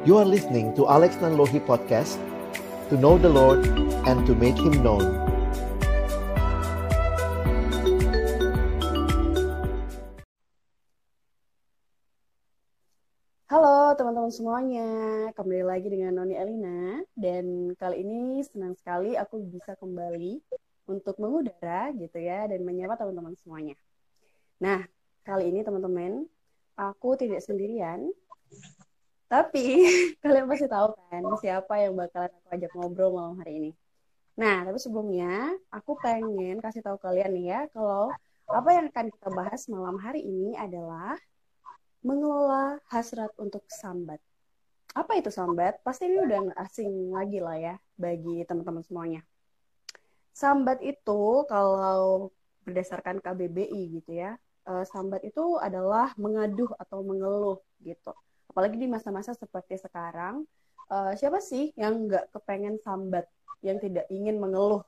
You are listening to Alex Nanlohi Podcast To know the Lord and to make Him known. Halo teman-teman semuanya, kembali lagi dengan Noni Elina. Dan kali ini senang sekali aku bisa kembali untuk mengudara gitu ya dan menyapa teman-teman semuanya. Nah, kali ini teman-teman, aku tidak sendirian, tapi kalian pasti tahu kan siapa yang bakalan aku ajak ngobrol malam hari ini. Nah, tapi sebelumnya aku pengen kasih tahu kalian nih ya kalau apa yang akan kita bahas malam hari ini adalah mengelola hasrat untuk sambat. Apa itu sambat? Pasti ini udah asing lagi lah ya bagi teman-teman semuanya. Sambat itu kalau berdasarkan KBBI gitu ya, eh, sambat itu adalah mengaduh atau mengeluh gitu apalagi di masa-masa seperti sekarang uh, siapa sih yang nggak kepengen sambat yang tidak ingin mengeluh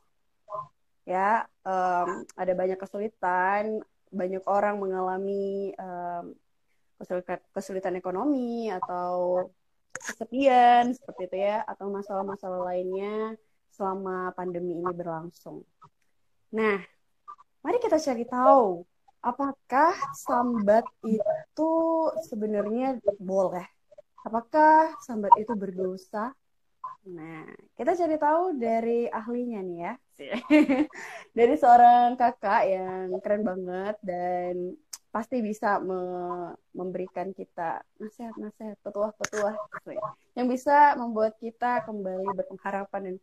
ya um, ada banyak kesulitan banyak orang mengalami um, kesulitan, kesulitan ekonomi atau kesepian seperti itu ya atau masalah-masalah lainnya selama pandemi ini berlangsung. Nah, mari kita cari tahu apakah sambat itu sebenarnya boleh? Apakah sambat itu berdosa? Nah, kita cari tahu dari ahlinya nih ya. dari seorang kakak yang keren banget dan pasti bisa me memberikan kita nasihat-nasihat, petuah-petuah yang bisa membuat kita kembali berpengharapan dan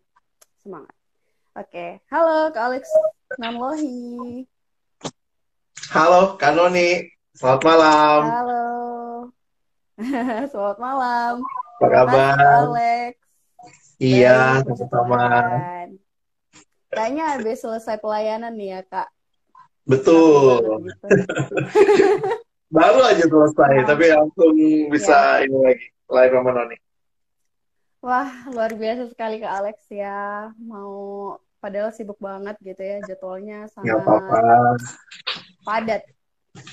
semangat. Oke, halo Kak Alex Namlohi. Halo, Kanoni. Selamat malam. Halo. Selamat malam. Apa kabar? Alex. Iya, sama-sama. Kayaknya habis selesai pelayanan nih ya, Kak. Betul. Gitu. Baru aja selesai, nah. tapi langsung bisa ya. ini lagi, live sama Noni. Wah, luar biasa sekali Kak Alex ya. Mau padahal sibuk banget gitu ya jadwalnya sama apa -apa padat.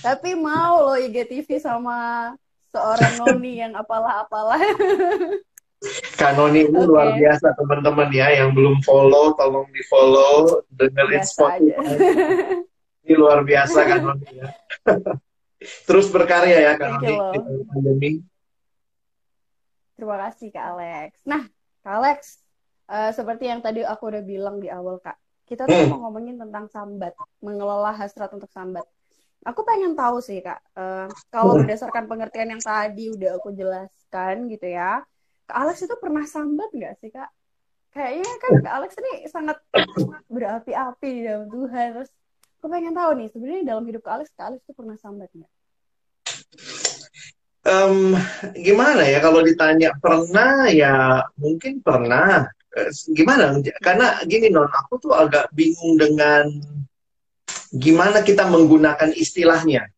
Tapi mau loh IGTV sama seorang Noni yang apalah-apalah. Kak Noni ini okay. luar biasa teman-teman ya yang belum follow tolong di follow dengerin Spotify. ini luar biasa Kak Noni ya. Terus berkarya ya Kak Noni di pandemi. Terima kasih Kak Alex. Nah, Kak Alex, uh, seperti yang tadi aku udah bilang di awal Kak, kita tuh hmm. mau ngomongin tentang sambat, mengelola hasrat untuk sambat. Aku pengen tahu sih kak, uh, kalau hmm. berdasarkan pengertian yang tadi udah aku jelaskan gitu ya, kak Alex itu pernah sambat nggak sih kak? Kayaknya kan kak Alex ini sangat berapi-api di dalam Tuhan. Terus aku pengen tahu nih, sebenarnya dalam hidup kak Alex, kak Alex itu pernah sambat nggak? Um, gimana ya kalau ditanya pernah ya mungkin pernah gimana? Karena gini non, aku tuh agak bingung dengan gimana kita menggunakan istilahnya.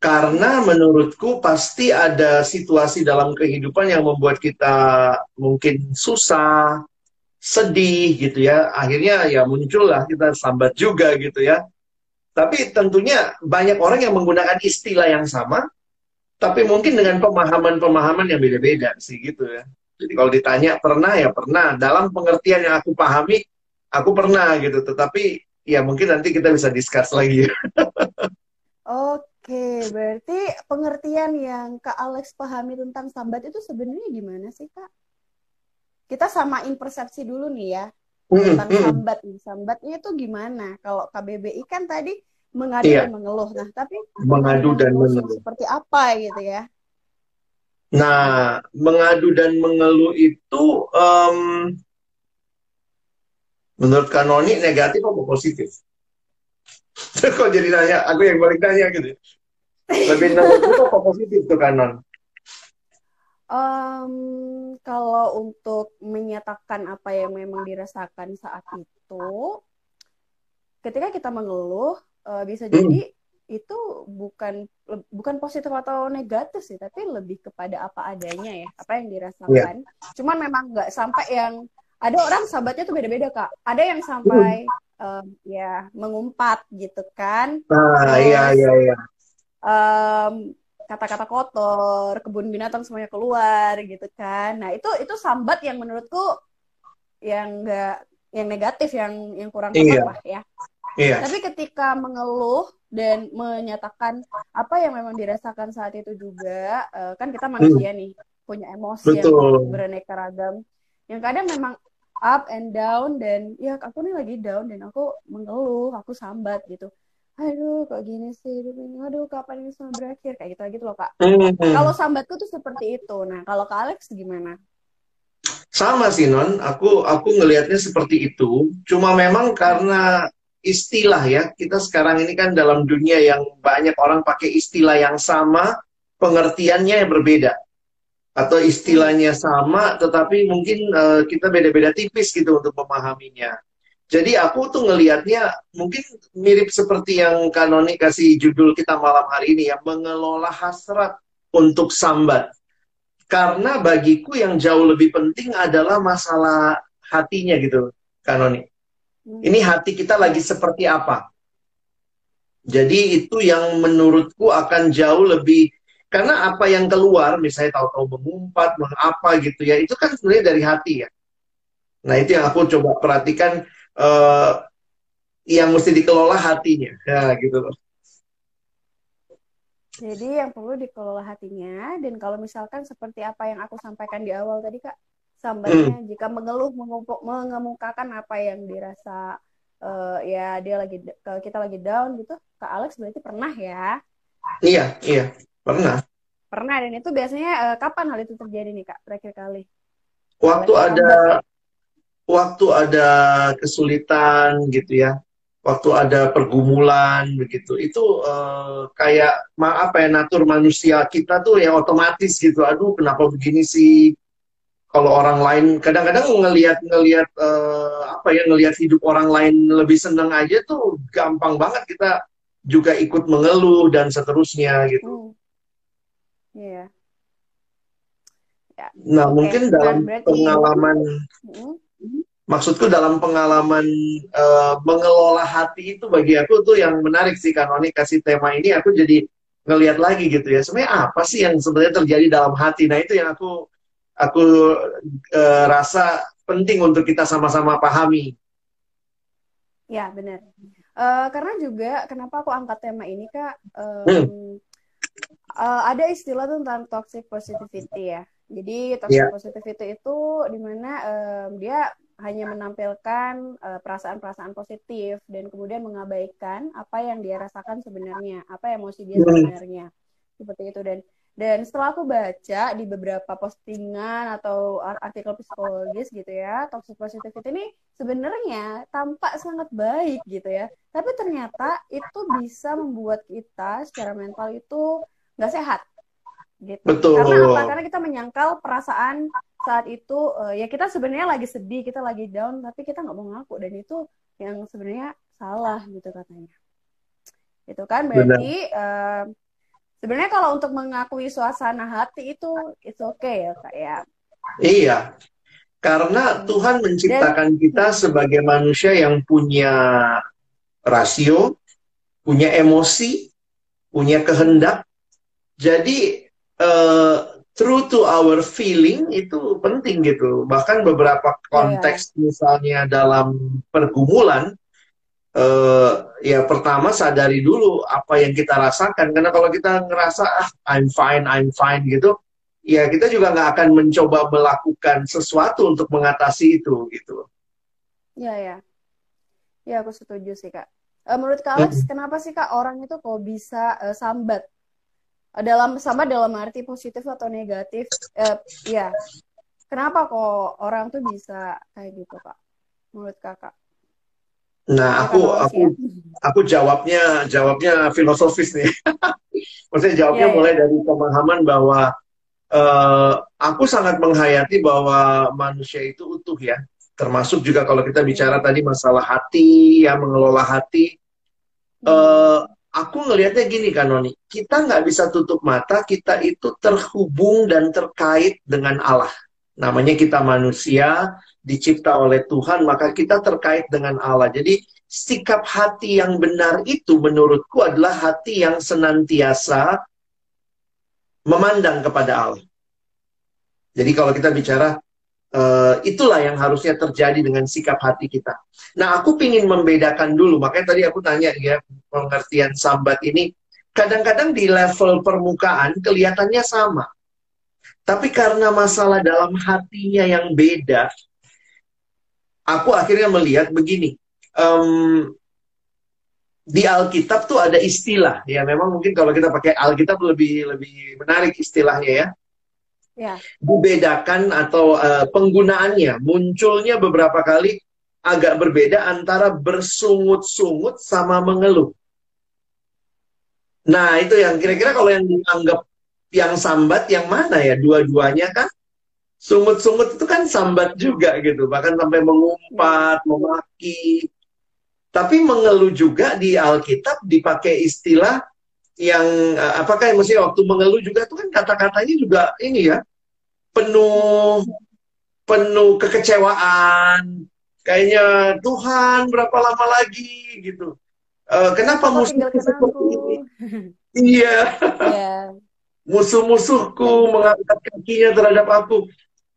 Karena menurutku pasti ada situasi dalam kehidupan yang membuat kita mungkin susah, sedih gitu ya. Akhirnya ya muncullah kita sambat juga gitu ya. Tapi tentunya banyak orang yang menggunakan istilah yang sama, tapi mungkin dengan pemahaman-pemahaman yang beda-beda sih gitu ya. Jadi kalau ditanya pernah ya pernah. Dalam pengertian yang aku pahami, aku pernah gitu. Tetapi ya mungkin nanti kita bisa discuss lagi. Oke, berarti pengertian yang Kak Alex pahami tentang sambat itu sebenarnya gimana sih Kak? Kita samain persepsi dulu nih ya hmm, tentang hmm. sambat. Sambatnya itu gimana? Kalau KBBI kan tadi mengadu iya. dan mengeluh. Nah, tapi mengadu dan mengeluh seperti apa gitu ya? Nah, mengadu dan mengeluh itu um, menurut Kanoni negatif atau positif? Kok jadi nanya, aku yang balik nanya gitu. Lebih negatif atau positif tuh Kanon? Um, kalau untuk menyatakan apa yang memang dirasakan saat itu, ketika kita mengeluh, uh, bisa jadi hmm itu bukan bukan positif atau negatif sih tapi lebih kepada apa adanya ya apa yang dirasakan yeah. cuman memang nggak sampai yang ada orang sahabatnya tuh beda-beda kak ada yang sampai uh. um, ya mengumpat gitu kan ah iya iya iya um, kata-kata kotor, kebun binatang semuanya keluar gitu kan. Nah, itu itu sambat yang menurutku yang enggak yang negatif yang yang kurang tepat Iya. lah ya. Iya. Tapi ketika mengeluh dan menyatakan apa yang memang dirasakan saat itu juga, eh, kan kita manusia nih punya emosi yang Hmm. Betul. beraneka ragam. Yang kadang memang up and down dan ya aku nih lagi down dan aku mengeluh, aku sambat gitu. Aduh, kok gini sih hidup ini? Aduh, kapan ini semua berakhir? Kayak gitu gitu loh, Kak. Hmm. Kalau sambatku tuh seperti itu. Nah, kalau Kak Alex gimana? Sama sih non, aku aku ngelihatnya seperti itu. Cuma memang karena istilah ya, kita sekarang ini kan dalam dunia yang banyak orang pakai istilah yang sama, pengertiannya yang berbeda. Atau istilahnya sama, tetapi mungkin eh, kita beda-beda tipis gitu untuk memahaminya. Jadi aku tuh ngelihatnya mungkin mirip seperti yang Kanoni kasih judul kita malam hari ini ya, mengelola hasrat untuk sambat. Karena bagiku yang jauh lebih penting adalah masalah hatinya gitu, Kanoni. Hmm. Ini hati kita lagi seperti apa? Jadi itu yang menurutku akan jauh lebih karena apa yang keluar, misalnya tahu-tahu mengumpat, mengapa gitu ya, itu kan sebenarnya dari hati ya. Nah itu yang aku coba perhatikan eh, yang mesti dikelola hatinya, ya gitu loh. Jadi yang perlu dikelola hatinya dan kalau misalkan seperti apa yang aku sampaikan di awal tadi Kak, sambatnya jika mengeluh mengumpuk, mengemukakan apa yang dirasa eh, ya dia lagi kalau kita lagi down gitu, Kak Alex berarti pernah ya? Iya, iya, pernah. Pernah dan itu biasanya eh, kapan hal itu terjadi nih Kak? Terakhir kali. Waktu Alex ada waktu ada kesulitan gitu ya, waktu ada pergumulan begitu, itu eh, kayak ma apa ya natur manusia kita tuh yang otomatis gitu. Aduh, kenapa begini sih? Kalau orang lain kadang-kadang ngelihat ngelihat eh, apa ya ngelihat hidup orang lain lebih seneng aja tuh gampang banget kita juga ikut mengeluh dan seterusnya gitu. Hmm. Iya. Ya. Nah, Oke, mungkin dalam berarti pengalaman Mm, Maksudku dalam pengalaman eh, mengelola hati itu bagi aku tuh yang menarik sih Kanoni kasih tema ini aku jadi ngelihat lagi gitu ya. Sebenarnya apa sih yang sebenarnya terjadi dalam hati? Nah, itu yang aku aku eh, rasa penting untuk kita sama-sama pahami. ya benar. Eh, karena juga kenapa aku angkat tema ini Kak? Em, Hmm. Eh, ada istilah tentang toxic positivity ya. Jadi toxic Iya. positivity itu di mana em, dia hanya menampilkan perasaan-perasaan positif dan kemudian mengabaikan apa yang dia rasakan sebenarnya, apa emosi dia Hmm. sebenarnya. Seperti itu dan dan setelah aku baca di beberapa postingan atau ar- artikel psikologis gitu ya, toxic positivity ini sebenarnya tampak sangat baik gitu ya. Tapi ternyata itu bisa membuat kita secara mental itu nggak sehat gitu. Betul. Karena apa? Karena kita menyangkal perasaan saat itu eh, ya kita sebenarnya lagi sedih, kita lagi down, tapi kita nggak mau ngaku dan itu yang sebenarnya salah gitu katanya. Itu kan berarti eh, sebenarnya kalau untuk mengakui suasana hati itu it's okay ya kak ya. Iya. Karena Tuhan menciptakan kita sebagai manusia yang punya rasio, punya emosi, punya kehendak. Jadi eh, true to our feeling itu penting gitu. Bahkan beberapa konteks misalnya dalam pergumulan eh, ya pertama sadari dulu apa yang kita rasakan karena kalau kita ngerasa ah I'm fine I'm fine gitu ya kita juga nggak akan mencoba melakukan sesuatu untuk mengatasi itu gitu. Iya ya. Ya aku setuju sih kak. Eh, menurut kak Alex, kenapa sih kak orang itu kok bisa eh, sambat? Dalam sambat dalam arti positif atau negatif? Eh, ya. Kenapa kok orang tuh bisa kayak gitu kak? Menurut kakak? Nah aku aku aku jawabnya jawabnya filosofis nih. Maksudnya jawabnya Iya, iya. mulai dari pemahaman bahwa eh, aku sangat menghayati bahwa manusia itu utuh ya. Termasuk juga kalau kita bicara Iya. tadi masalah hati, ya mengelola hati. eh aku ngelihatnya gini kan Noni, kita nggak bisa tutup mata, kita itu terhubung dan terkait dengan Allah. Namanya kita manusia, dicipta oleh Tuhan, maka kita terkait dengan Allah. Jadi sikap hati yang benar itu menurutku adalah hati yang senantiasa memandang kepada Allah. Jadi kalau kita bicara uh, itulah yang harusnya terjadi dengan sikap hati kita. Nah, aku ingin membedakan dulu. Makanya tadi aku tanya ya pengertian sambat ini kadang-kadang di level permukaan kelihatannya sama. Tapi karena masalah dalam hatinya yang beda, aku akhirnya melihat begini. Um, di Alkitab tuh ada istilah ya memang mungkin kalau kita pakai Alkitab lebih lebih menarik istilahnya ya. Ya. Dibedakan atau uh, penggunaannya munculnya beberapa kali agak berbeda antara bersungut-sungut sama mengeluh. Nah, itu yang kira-kira kalau yang dianggap yang sambat yang mana ya? Dua-duanya kan? Sungut-sungut itu kan sambat juga gitu, bahkan sampai mengumpat, memaki. Tapi mengeluh juga di Alkitab dipakai istilah yang eh, apakah yang mesti waktu mengeluh juga itu kan kata-katanya juga ini ya penuh penuh kekecewaan. Kayaknya Tuhan berapa lama lagi? gitu. Uh, kenapa musuh seperti ini? Iya. Yeah musuh-musuhku mengangkat kakinya terhadap aku.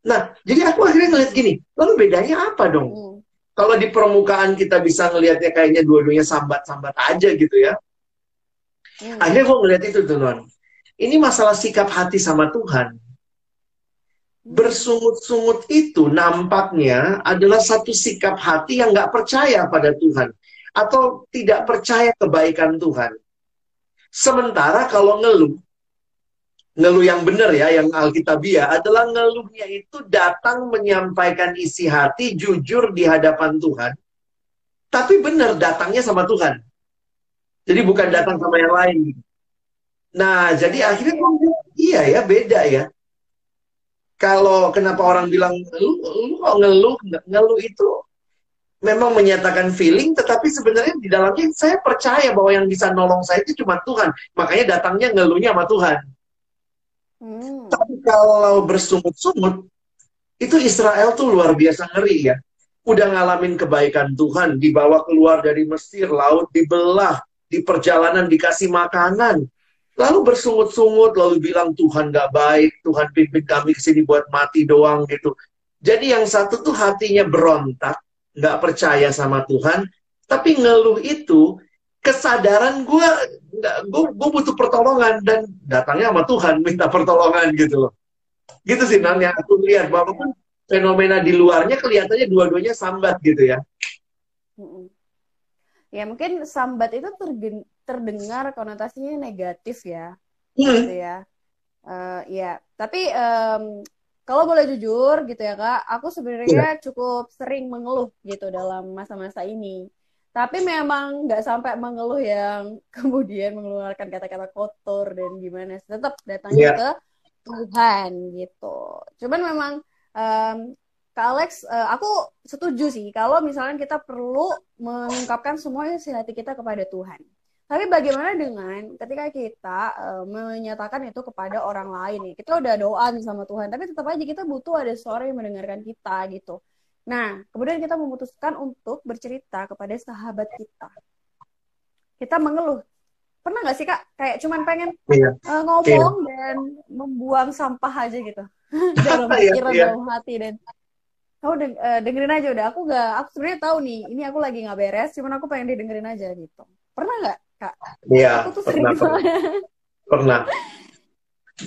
Nah, jadi aku akhirnya ngeliat gini, lalu bedanya apa dong? Hmm. Kalau di permukaan kita bisa ngelihatnya kayaknya dua-duanya sambat-sambat aja gitu ya. Hmm. Akhirnya gue ngeliat itu tuh, Non. Ini masalah sikap hati sama Tuhan. Hmm. Bersungut-sungut itu nampaknya adalah satu sikap hati yang nggak percaya pada Tuhan. Atau tidak percaya kebaikan Tuhan. Sementara kalau ngeluh, ngeluh yang benar ya, yang Alkitabiah adalah ngeluhnya itu datang menyampaikan isi hati jujur di hadapan Tuhan. Tapi benar datangnya sama Tuhan. Jadi bukan datang sama yang lain. Nah, jadi akhirnya iya ya, beda ya. Kalau kenapa orang bilang lu, lu kok ngeluh, ngeluh itu memang menyatakan feeling, tetapi sebenarnya di dalamnya saya percaya bahwa yang bisa nolong saya itu cuma Tuhan. Makanya datangnya ngeluhnya sama Tuhan. Hmm. Tapi kalau bersungut-sungut, itu Israel tuh luar biasa ngeri ya. Udah ngalamin kebaikan Tuhan, dibawa keluar dari Mesir, laut dibelah, di perjalanan dikasih makanan. Lalu bersungut-sungut, lalu bilang Tuhan gak baik, Tuhan pimpin kami ke sini buat mati doang gitu. Jadi yang satu tuh hatinya berontak, gak percaya sama Tuhan, tapi ngeluh itu kesadaran gue gue butuh pertolongan dan datangnya sama Tuhan minta pertolongan gitu loh. Gitu sih nan yang aku lihat. Walaupun fenomena di luarnya kelihatannya dua-duanya sambat gitu ya. Ya mungkin sambat itu terdengar konotasinya negatif ya hmm. gitu ya. Uh, ya tapi um, kalau boleh jujur gitu ya kak aku sebenarnya ya. cukup sering mengeluh gitu dalam masa-masa ini tapi memang nggak sampai mengeluh yang kemudian mengeluarkan kata-kata kotor dan gimana tetap datangnya yeah. ke Tuhan gitu cuman memang um, Kak Alex, uh, aku setuju sih kalau misalnya kita perlu mengungkapkan semua isi hati kita kepada Tuhan. Tapi bagaimana dengan ketika kita uh, menyatakan itu kepada orang lain nih? Kita udah doa nih sama Tuhan, tapi tetap aja kita butuh ada suara yang mendengarkan kita gitu. Nah, kemudian kita memutuskan untuk bercerita kepada sahabat kita. Kita mengeluh. Pernah nggak sih kak, kayak cuman pengen iya. uh, ngomong iya. dan membuang sampah aja gitu dalam iya, pikiran, iya, dalam hati dan kamu deng uh, dengerin aja udah. Aku gak, aku sebenarnya tahu nih, ini aku lagi nggak beres, cuman aku pengen didengerin aja gitu. Pernah nggak kak? Iya. Aku tuh pernah, sering pernah. pernah.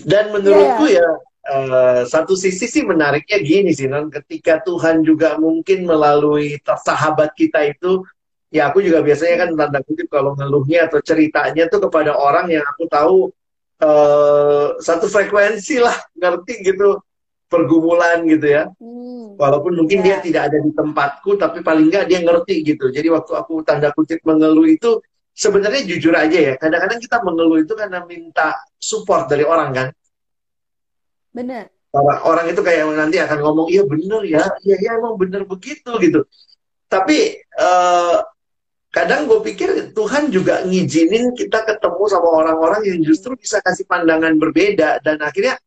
Dan menurutku yeah. ya Uh, satu sisi sih menariknya gini sih non ketika Tuhan juga mungkin melalui sahabat kita itu ya aku juga biasanya kan tanda kutip kalau ngeluhnya atau ceritanya tuh kepada orang yang aku tahu uh, satu frekuensi lah ngerti gitu pergumulan gitu ya hmm. walaupun mungkin yeah. dia tidak ada di tempatku tapi paling nggak dia ngerti gitu jadi waktu aku tanda kutip mengeluh itu sebenarnya jujur aja ya kadang-kadang kita mengeluh itu karena minta support dari orang kan Benar. Orang, orang itu kayak nanti akan ngomong, iya bener ya, iya ya, emang bener begitu gitu. Tapi uh, kadang gue pikir Tuhan juga ngizinin kita ketemu sama orang-orang yang justru bisa kasih pandangan berbeda dan akhirnya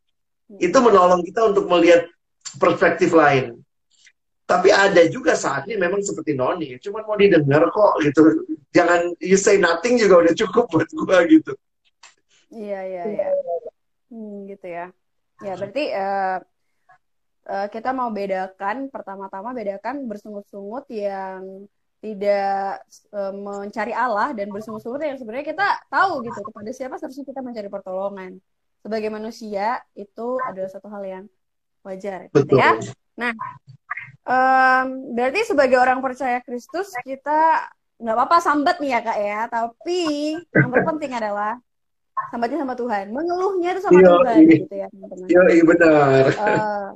itu menolong kita untuk melihat perspektif lain. Tapi ada juga saatnya memang seperti Noni, cuma mau didengar kok gitu. Jangan you say nothing juga udah cukup buat gue gitu. Iya iya iya. Hmm, gitu ya. Ya, berarti uh, uh, kita mau bedakan pertama-tama bedakan bersungut-sungut yang tidak uh, mencari Allah dan bersungut-sungut yang sebenarnya kita tahu gitu kepada siapa seharusnya kita mencari pertolongan. Sebagai manusia itu adalah satu hal yang wajar, gitu ya. Nah, um, berarti sebagai orang percaya Kristus kita nggak apa-apa sambat nih ya kak ya, tapi yang terpenting adalah sambatnya sama Tuhan, mengeluhnya itu sama Yo, Tuhan gitu ya teman-teman. Iya benar. Uh,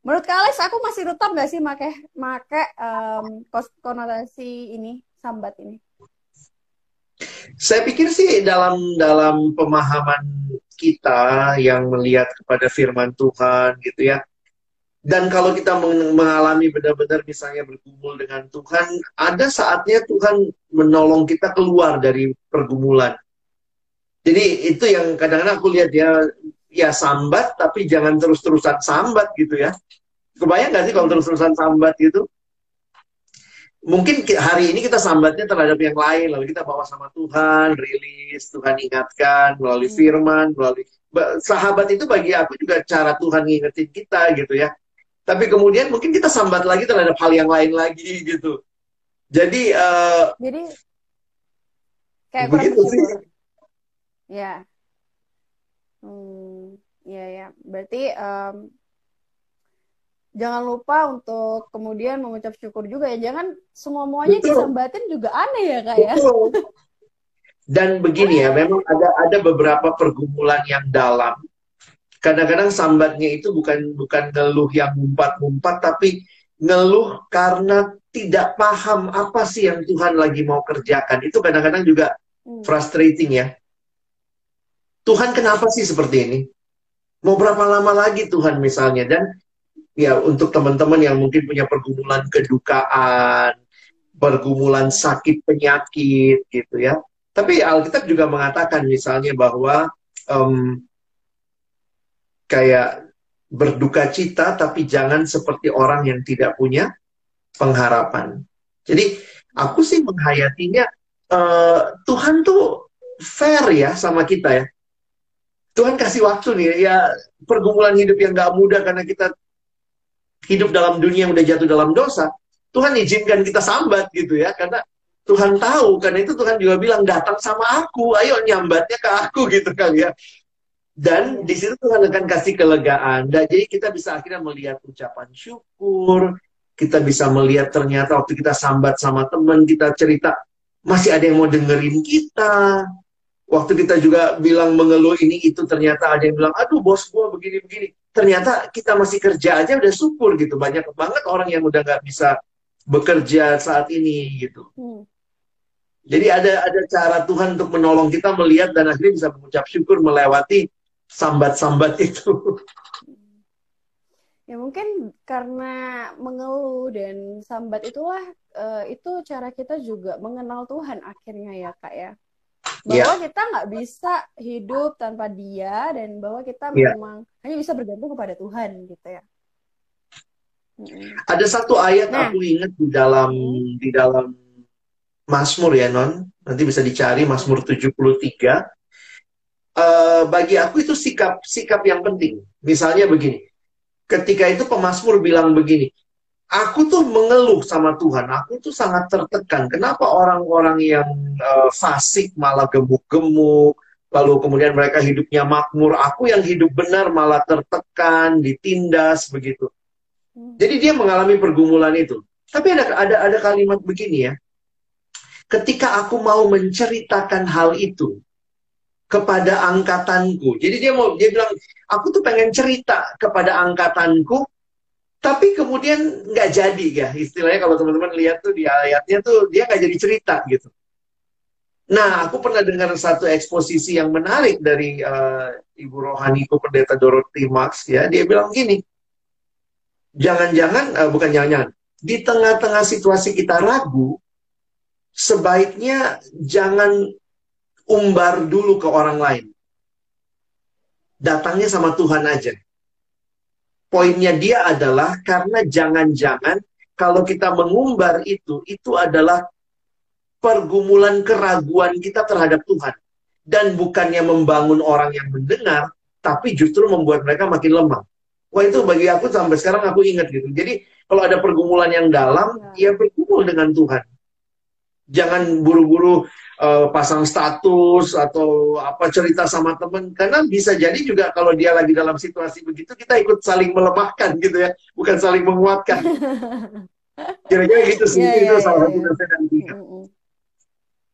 Menurut Kak Alex, aku masih tetap nggak sih make make um, konotasi ini sambat ini? Saya pikir sih dalam dalam pemahaman kita yang melihat kepada firman Tuhan gitu ya. Dan kalau kita mengalami benar-benar misalnya bergumul dengan Tuhan, ada saatnya Tuhan menolong kita keluar dari pergumulan. Jadi itu yang kadang-kadang aku lihat dia ya sambat tapi jangan terus-terusan sambat gitu ya. Kebayang gak sih kalau terus-terusan sambat gitu? Mungkin hari ini kita sambatnya terhadap yang lain, lalu kita bawa sama Tuhan, rilis, Tuhan ingatkan melalui hmm. firman, melalui sahabat itu bagi aku juga cara Tuhan ngingetin kita gitu ya. Tapi kemudian mungkin kita sambat lagi terhadap hal yang lain lagi gitu. Jadi, uh, jadi kayak begitu sih. Ya. Hmm, ya ya. Berarti um, jangan lupa untuk kemudian mengucap syukur juga ya. Jangan semua muanya disambatin juga aneh ya kak ya. Dan begini ya, memang ada ada beberapa pergumulan yang dalam. Kadang-kadang sambatnya itu bukan bukan ngeluh yang mumpat-mumpat, tapi ngeluh karena tidak paham apa sih yang Tuhan lagi mau kerjakan. Itu kadang-kadang juga hmm. frustrating ya. Tuhan kenapa sih seperti ini? Mau berapa lama lagi Tuhan misalnya? Dan ya untuk teman-teman yang mungkin punya pergumulan kedukaan, pergumulan sakit penyakit gitu ya. Tapi Alkitab juga mengatakan misalnya bahwa um, kayak berduka cita tapi jangan seperti orang yang tidak punya pengharapan. Jadi aku sih menghayatinya uh, Tuhan tuh fair ya sama kita ya. Tuhan kasih waktu nih ya pergumulan hidup yang gak mudah karena kita hidup dalam dunia yang udah jatuh dalam dosa, Tuhan izinkan kita sambat gitu ya, karena Tuhan tahu, karena itu Tuhan juga bilang datang sama aku, ayo nyambatnya ke aku gitu kali ya. Dan di situ Tuhan akan kasih kelegaan. Dan jadi kita bisa akhirnya melihat ucapan syukur, kita bisa melihat ternyata waktu kita sambat sama teman, kita cerita, masih ada yang mau dengerin kita. Waktu kita juga bilang mengeluh ini itu ternyata ada yang bilang, aduh bos gua begini-begini. Ternyata kita masih kerja aja udah syukur gitu. Banyak banget orang yang udah nggak bisa bekerja saat ini gitu. Hmm. jadi ada ada cara Tuhan untuk menolong kita melihat dan akhirnya bisa mengucap syukur melewati sambat-sambat itu. Ya mungkin karena mengeluh dan sambat itulah uh, itu cara kita juga mengenal Tuhan akhirnya ya kak ya bahwa yeah. kita nggak bisa hidup tanpa dia dan bahwa kita yeah. memang hanya bisa bergantung kepada Tuhan gitu ya. Ada satu ayat nah. aku ingat di dalam di dalam Mazmur ya non, nanti bisa dicari Mazmur 73. Uh, bagi aku itu sikap sikap yang penting. Misalnya begini, ketika itu pemazmur bilang begini, aku tuh mengeluh sama Tuhan. Aku tuh sangat tertekan. Kenapa orang-orang yang uh, fasik malah gemuk-gemuk, lalu kemudian mereka hidupnya makmur. Aku yang hidup benar malah tertekan, ditindas begitu. Hmm. Jadi dia mengalami pergumulan itu. Tapi ada ada ada kalimat begini ya. Ketika aku mau menceritakan hal itu kepada angkatanku. Jadi dia mau dia bilang, aku tuh pengen cerita kepada angkatanku tapi kemudian nggak jadi ya istilahnya kalau teman-teman lihat tuh di ayatnya tuh dia nggak jadi cerita gitu. Nah, aku pernah dengar satu eksposisi yang menarik dari uh, Ibu Rohaniku Pendeta Dorothy Max ya. Dia bilang gini, jangan-jangan, uh, bukan jangan-jangan, di tengah-tengah situasi kita ragu, sebaiknya jangan umbar dulu ke orang lain. Datangnya sama Tuhan aja poinnya dia adalah karena jangan-jangan kalau kita mengumbar itu, itu adalah pergumulan keraguan kita terhadap Tuhan. Dan bukannya membangun orang yang mendengar, tapi justru membuat mereka makin lemah. Wah itu bagi aku sampai sekarang aku ingat gitu. Jadi kalau ada pergumulan yang dalam, ya bergumul dengan Tuhan. Jangan buru-buru uh, pasang status atau apa cerita sama teman, karena bisa jadi juga kalau dia lagi dalam situasi begitu kita ikut saling melemahkan gitu ya, bukan saling menguatkan. Kira-kira gitu sih yeah, itu yeah, salah yeah, satu yeah. dan tiga.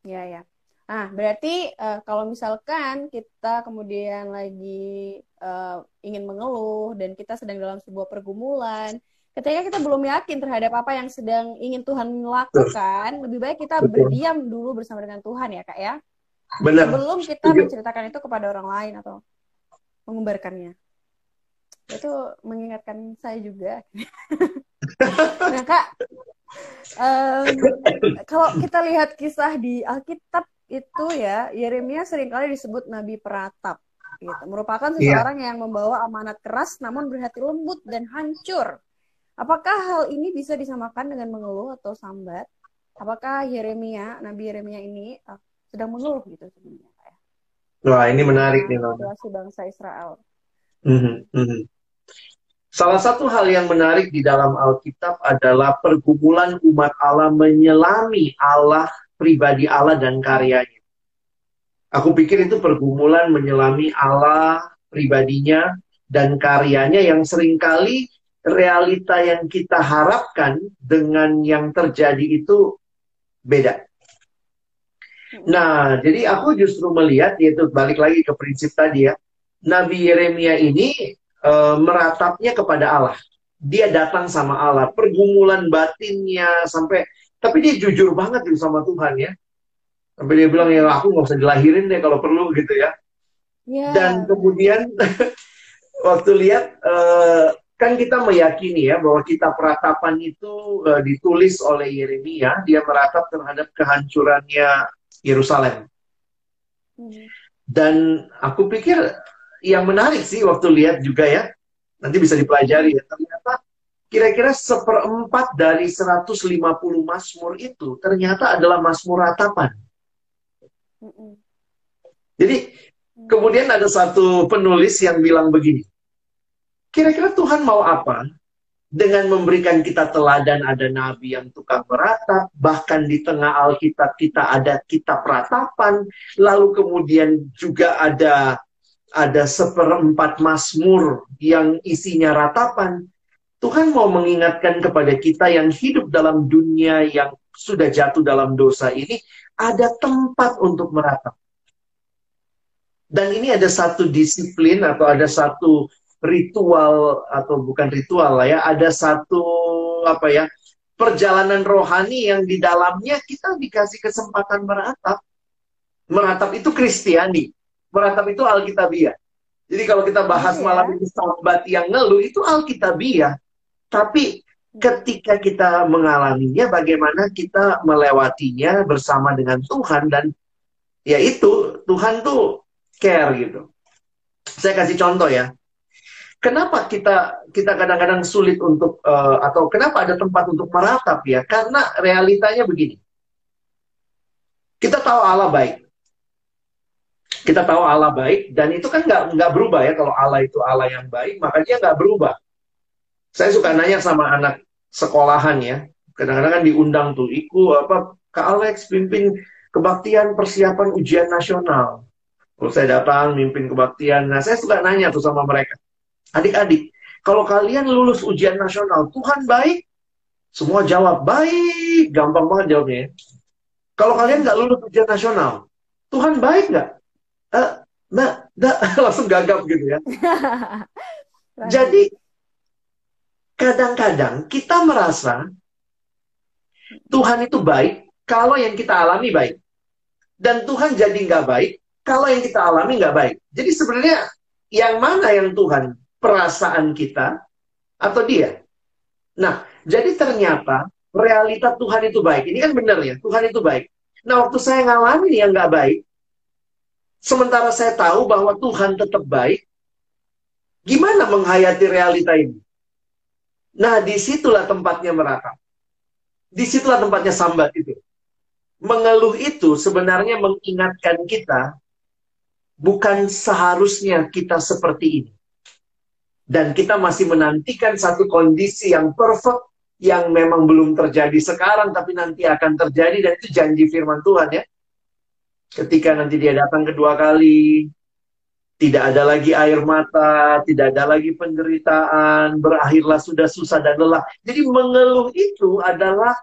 Ya ya. Nah, berarti uh, kalau misalkan kita kemudian lagi uh, ingin mengeluh dan kita sedang dalam sebuah pergumulan, ketika kita belum yakin terhadap apa yang sedang ingin Tuhan lakukan, Betul. lebih baik kita Betul. berdiam dulu bersama dengan Tuhan ya, Kak ya. Benar. Sebelum kita Betul. menceritakan itu kepada orang lain atau mengumbarkannya. Itu mengingatkan saya juga. nah, Kak, um, kalau kita lihat kisah di Alkitab itu ya Yeremia sering kali disebut nabi peratap gitu merupakan iya. seseorang yeah. yang membawa amanat keras namun berhati lembut dan hancur apakah hal ini bisa disamakan dengan mengeluh atau sambat apakah Yeremia nabi Yeremia ini uh, sedang mengeluh gitu sebenarnya ya wah ini menarik nih loh bangsa Israel mm -hmm. Salah satu hal yang menarik di dalam Alkitab adalah pergumulan umat Allah menyelami Allah pribadi Allah dan karyanya. Aku pikir itu pergumulan menyelami Allah pribadinya dan karyanya yang sering kali realita yang kita harapkan dengan yang terjadi itu beda. Nah, jadi aku justru melihat yaitu balik lagi ke prinsip tadi ya. Nabi Yeremia ini e, meratapnya kepada Allah. Dia datang sama Allah, pergumulan batinnya sampai tapi dia jujur banget gitu sama Tuhan ya. Sampai dia bilang ya aku nggak usah dilahirin deh kalau perlu gitu ya. Yeah. Dan kemudian waktu lihat uh, kan kita meyakini ya bahwa kita peratapan itu uh, ditulis oleh Yeremia, dia meratap terhadap kehancurannya Yerusalem. Hmm. Dan aku pikir yang menarik sih waktu lihat juga ya, nanti bisa dipelajari ya, ternyata kira-kira seperempat dari 150 Mazmur itu ternyata adalah Mazmur ratapan. Jadi kemudian ada satu penulis yang bilang begini, kira-kira Tuhan mau apa dengan memberikan kita teladan ada nabi yang tukang meratap, bahkan di tengah Alkitab kita ada kitab ratapan, lalu kemudian juga ada ada seperempat Mazmur yang isinya ratapan. Tuhan mau mengingatkan kepada kita yang hidup dalam dunia yang sudah jatuh dalam dosa ini, ada tempat untuk meratap. Dan ini ada satu disiplin atau ada satu ritual atau bukan ritual lah ya, ada satu apa ya perjalanan rohani yang di dalamnya kita dikasih kesempatan meratap. Meratap itu Kristiani, meratap itu Alkitabiah. Jadi kalau kita bahas ya. malam ini sahabat yang ngeluh itu Alkitabiah. Tapi ketika kita mengalaminya, bagaimana kita melewatinya bersama dengan Tuhan dan ya itu Tuhan tuh care gitu. Saya kasih contoh ya. Kenapa kita kita kadang-kadang sulit untuk uh, atau kenapa ada tempat untuk meratap ya? Karena realitanya begini. Kita tahu Allah baik. Kita tahu Allah baik dan itu kan nggak nggak berubah ya kalau Allah itu Allah yang baik maka dia nggak berubah. Saya suka nanya sama anak sekolahan ya. Kadang-kadang kan diundang tuh, Iku apa Kak Alex pimpin kebaktian persiapan ujian nasional. Kalau saya datang mimpin kebaktian, nah saya suka nanya tuh sama mereka. Adik-adik, kalau kalian lulus ujian nasional, Tuhan baik? Semua jawab, baik. Gampang banget jawabnya ya. Kalau kalian nggak lulus ujian nasional, Tuhan baik nggak? Eh, nah, nah, langsung gagap gitu ya. Jadi kadang-kadang kita merasa Tuhan itu baik kalau yang kita alami baik. Dan Tuhan jadi nggak baik kalau yang kita alami nggak baik. Jadi sebenarnya yang mana yang Tuhan? Perasaan kita atau dia? Nah, jadi ternyata realita Tuhan itu baik. Ini kan benar ya, Tuhan itu baik. Nah, waktu saya ngalami yang nggak baik, sementara saya tahu bahwa Tuhan tetap baik, gimana menghayati realita ini? Nah, di situlah tempatnya meratap. Di situlah tempatnya sambat itu. Mengeluh itu sebenarnya mengingatkan kita bukan seharusnya kita seperti ini. Dan kita masih menantikan satu kondisi yang perfect yang memang belum terjadi sekarang tapi nanti akan terjadi dan itu janji firman Tuhan ya. Ketika nanti dia datang kedua kali, tidak ada lagi air mata, tidak ada lagi penderitaan, berakhirlah sudah susah dan lelah. Jadi mengeluh itu adalah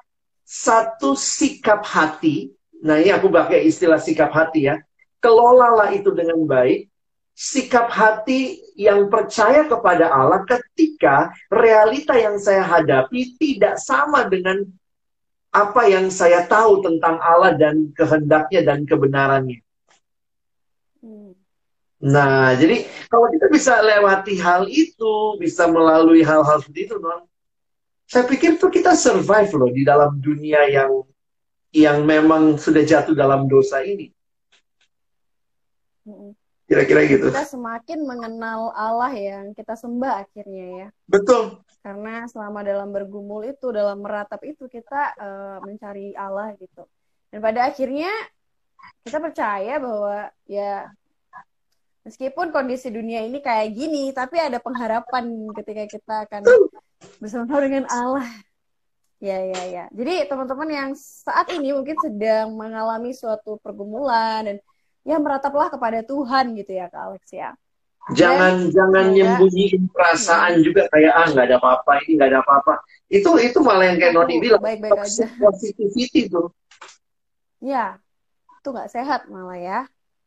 satu sikap hati. Nah ini aku pakai istilah sikap hati ya. Kelolalah itu dengan baik. Sikap hati yang percaya kepada Allah ketika realita yang saya hadapi tidak sama dengan apa yang saya tahu tentang Allah dan kehendaknya dan kebenarannya. Hmm. Nah, jadi kalau kita bisa lewati hal itu, bisa melalui hal-hal seperti itu, non, saya pikir tuh kita survive loh di dalam dunia yang yang memang sudah jatuh dalam dosa ini. Kira-kira gitu. Kita semakin mengenal Allah yang kita sembah akhirnya ya. Betul. Karena selama dalam bergumul itu, dalam meratap itu kita uh, mencari Allah gitu. Dan pada akhirnya kita percaya bahwa ya meskipun kondisi dunia ini kayak gini, tapi ada pengharapan ketika kita akan bersama dengan Allah. Ya, ya, ya. Jadi teman-teman yang saat ini mungkin sedang mengalami suatu pergumulan dan ya merataplah kepada Tuhan gitu ya Kak Alex ya. Jangan dan, jangan ya, nyembunyiin perasaan hmm. juga kayak ah nggak ada apa-apa ini nggak ada apa-apa. Itu itu malah yang kayak Noni bilang baik -baik aja. positivity tuh. Ya, itu nggak sehat malah ya.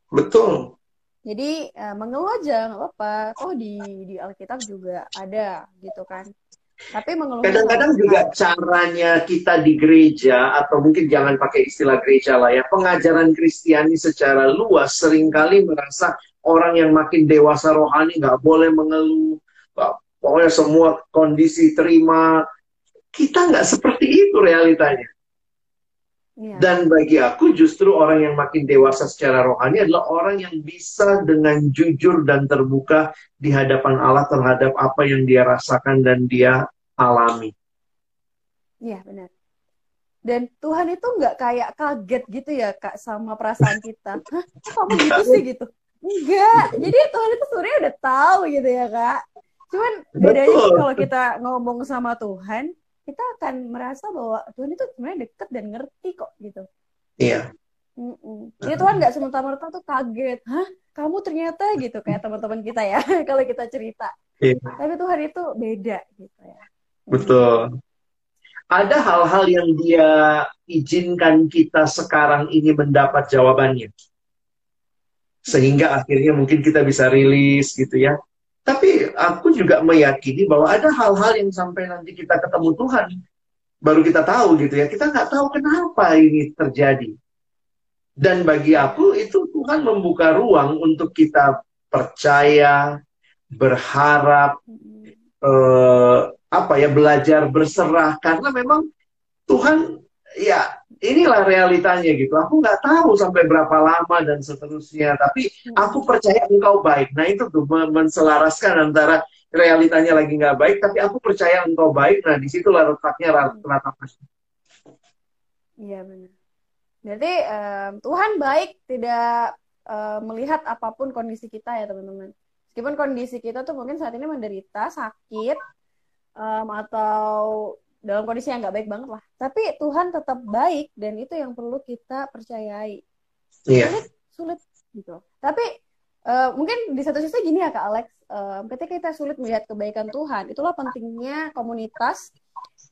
Betul. Jadi uh, mengeluh aja nggak apa-apa. Oh di di Alkitab juga ada gitu kan. Tapi mengeluh. Kadang-kadang juga caranya kita di gereja atau mungkin jangan pakai istilah gereja lah ya. Pengajaran Kristiani secara luas sering kali merasa orang yang makin dewasa rohani nggak boleh mengeluh. Pokoknya semua kondisi terima. Kita nggak seperti itu realitanya. Iya. Dan bagi aku justru orang yang makin dewasa secara rohani adalah orang yang bisa dengan jujur dan terbuka di hadapan Allah terhadap apa yang dia rasakan dan dia alami. Iya benar. Dan Tuhan itu nggak kayak kaget gitu ya kak sama perasaan kita. Hah, kamu gitu sih gitu? Enggak. Jadi Tuhan itu sebenarnya udah tahu gitu ya kak. Cuman bedanya kalau kita ngomong sama Tuhan, kita akan merasa bahwa Tuhan itu sebenarnya deket dan ngerti kok gitu. Iya. Mm-mm. Jadi Tuhan nggak semerta-merta tuh kaget, hah kamu ternyata gitu kayak teman-teman kita ya kalau kita cerita. Iya. Tapi Tuhan itu beda gitu ya. Betul. Ada hal-hal yang dia izinkan kita sekarang ini mendapat jawabannya. Sehingga akhirnya mungkin kita bisa rilis gitu ya. Tapi aku juga meyakini bahwa ada hal-hal yang sampai nanti kita ketemu Tuhan, baru kita tahu gitu ya. Kita nggak tahu kenapa ini terjadi. Dan bagi aku itu Tuhan membuka ruang untuk kita percaya, berharap, eh, apa ya belajar berserah karena memang Tuhan ya inilah realitanya gitu. Aku nggak tahu sampai berapa lama dan seterusnya, tapi hmm. aku percaya engkau baik. Nah itu tuh menselaraskan antara realitanya lagi nggak baik, tapi aku percaya engkau baik. Nah di situlah letaknya rata Iya benar. Berarti um, Tuhan baik tidak uh, melihat apa pun kondisi kita ya teman-teman. Meskipun kondisi kita tuh mungkin saat ini menderita, sakit, um, atau dalam kondisi yang nggak baik banget lah. Tapi Tuhan tetap baik dan itu yang perlu kita percayai. Iya. Sulit, sulit gitu. Tapi uh, mungkin di satu sisi gini ya Kak Alex, uh, ketika kita sulit melihat kebaikan Tuhan, itulah pentingnya komunitas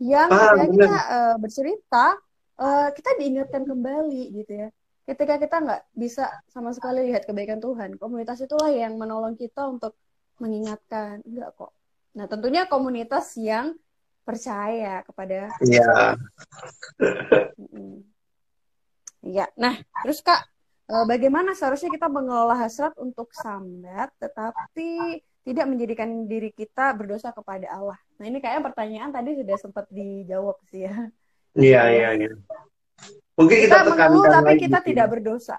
yang ah, kita uh, bercerita, uh, kita diingatkan kembali gitu ya. Ketika kita nggak bisa sama sekali lihat kebaikan Tuhan, komunitas itulah yang menolong kita untuk mengingatkan, enggak kok. Nah, tentunya komunitas yang percaya kepada Iya. Iya. Nah, terus Kak, eh, bagaimana seharusnya kita mengelola hasrat untuk sambat tetapi tidak menjadikan diri kita berdosa kepada Allah? Nah, ini kayaknya pertanyaan tadi sudah sempat dijawab sih ya. Iya, iya, iya. Mungkin kita, kita tekankan mengeluh, tapi kita lagi. tidak berdosa.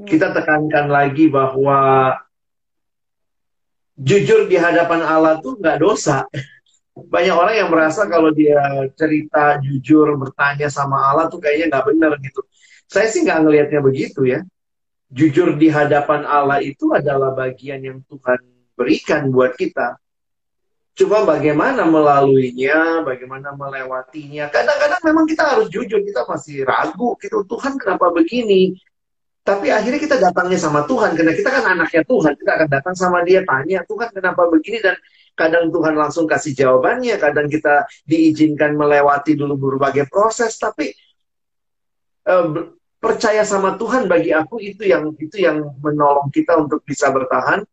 Kita tekankan lagi bahwa jujur di hadapan Allah tuh nggak dosa banyak orang yang merasa kalau dia cerita jujur bertanya sama Allah tuh kayaknya nggak benar gitu. Saya sih nggak ngelihatnya begitu ya. jujur di hadapan Allah itu adalah bagian yang Tuhan berikan buat kita. Cuma bagaimana melaluinya, bagaimana melewatinya. Kadang-kadang memang kita harus jujur, kita masih ragu gitu. Tuhan kenapa begini? Tapi akhirnya kita datangnya sama Tuhan, karena kita kan anaknya Tuhan. Kita akan datang sama dia, tanya, Tuhan kenapa begini? Dan kadang Tuhan langsung kasih jawabannya, kadang kita diizinkan melewati dulu berbagai proses. Tapi eh, percaya sama Tuhan bagi aku itu yang itu yang menolong kita untuk bisa bertahan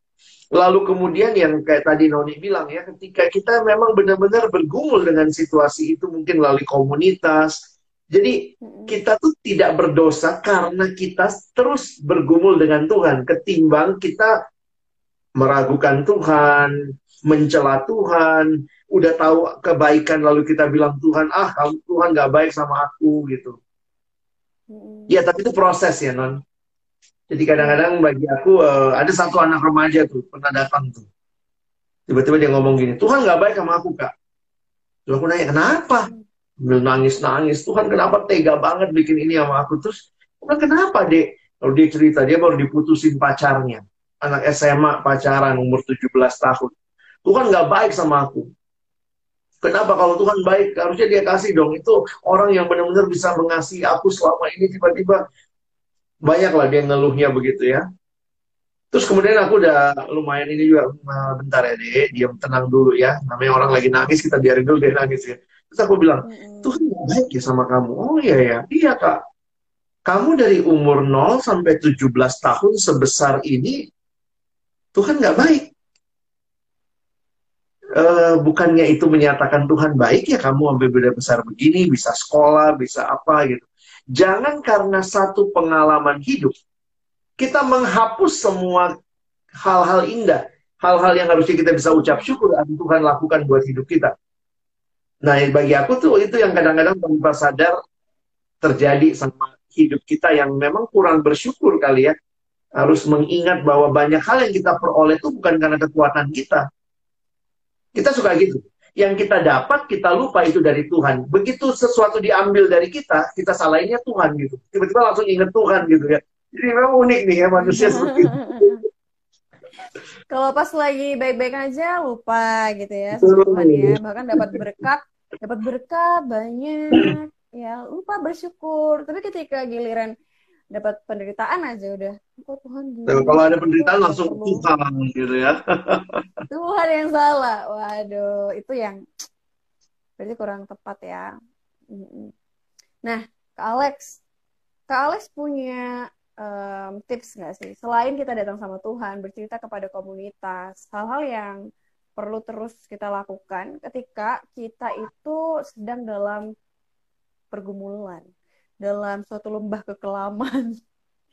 Lalu kemudian yang kayak tadi Noni bilang ya, ketika kita memang benar-benar bergumul dengan situasi itu mungkin melalui komunitas. Jadi kita tuh tidak berdosa karena kita terus bergumul dengan Tuhan. Ketimbang kita meragukan Tuhan, mencela Tuhan, udah tahu kebaikan lalu kita bilang Tuhan, ah kamu Tuhan gak baik sama aku gitu. Ya tapi itu proses ya non. Jadi kadang-kadang bagi aku uh, ada satu anak remaja tuh pernah datang tuh. Tiba-tiba dia ngomong gini, Tuhan nggak baik sama aku kak. Lalu aku nanya kenapa? Sambil nangis-nangis, Tuhan kenapa tega banget bikin ini sama aku? Terus, kenapa dek? Lalu dia cerita, dia baru diputusin pacarnya. Anak SMA pacaran umur 17 tahun. Tuhan nggak baik sama aku. Kenapa kalau Tuhan baik? Harusnya dia kasih dong. Itu orang yang benar-benar bisa mengasihi aku selama ini tiba-tiba banyak lah dia ngeluhnya begitu ya. Terus kemudian aku udah lumayan ini juga bentar ya deh, diam tenang dulu ya. Namanya orang lagi nangis kita biarin dulu dia nangis ya. Terus aku bilang, Tuhan gak baik ya sama kamu. Oh iya ya, iya kak. Kamu dari umur 0 sampai 17 tahun sebesar ini, Tuhan gak baik. E, bukannya itu menyatakan Tuhan baik ya kamu sampai beda besar begini, bisa sekolah, bisa apa gitu. Jangan karena satu pengalaman hidup, kita menghapus semua hal-hal indah, hal-hal yang harusnya kita bisa ucap syukur dan Tuhan lakukan buat hidup kita. Nah, bagi aku tuh itu yang kadang-kadang tanpa sadar terjadi sama hidup kita yang memang kurang bersyukur kali ya. Harus mengingat bahwa banyak hal yang kita peroleh itu bukan karena kekuatan kita. Kita suka gitu yang kita dapat kita lupa itu dari Tuhan. Begitu sesuatu diambil dari kita, kita salahinnya Tuhan gitu. Tiba-tiba langsung ingat Tuhan gitu ya. Jadi memang unik nih ya manusia seperti itu. Kalau pas lagi baik-baik aja lupa gitu ya Tuhan ya. Bahkan dapat berkat, dapat berkat banyak, ya lupa bersyukur. Tapi ketika giliran dapat penderitaan aja udah. Kok Tuhan kalau ada penderitaan langsung Tuhan gitu ya. Tuhan yang salah. Waduh itu yang berarti kurang tepat ya. Nah Kak Alex. Kak Alex punya um, tips nggak sih? Selain kita datang sama Tuhan bercerita kepada komunitas hal-hal yang perlu terus kita lakukan ketika kita itu sedang dalam pergumulan dalam suatu lembah kekelaman.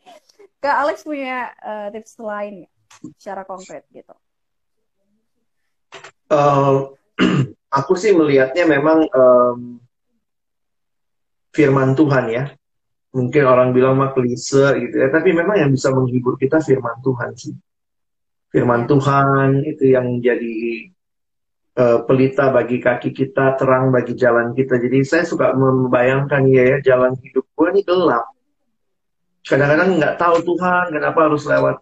Kak Alex punya uh, tips lain ya, secara konkret gitu? Uh, aku sih melihatnya memang um, firman Tuhan ya. Mungkin orang bilang mah klise gitu ya, tapi memang yang bisa menghibur kita firman Tuhan sih. Firman Tuhan itu yang jadi uh, pelita bagi kaki kita, terang bagi jalan kita. Jadi saya suka membayangkan ya, ya jalan hidup gue ini gelap. Kadang-kadang nggak tahu Tuhan kenapa harus lewat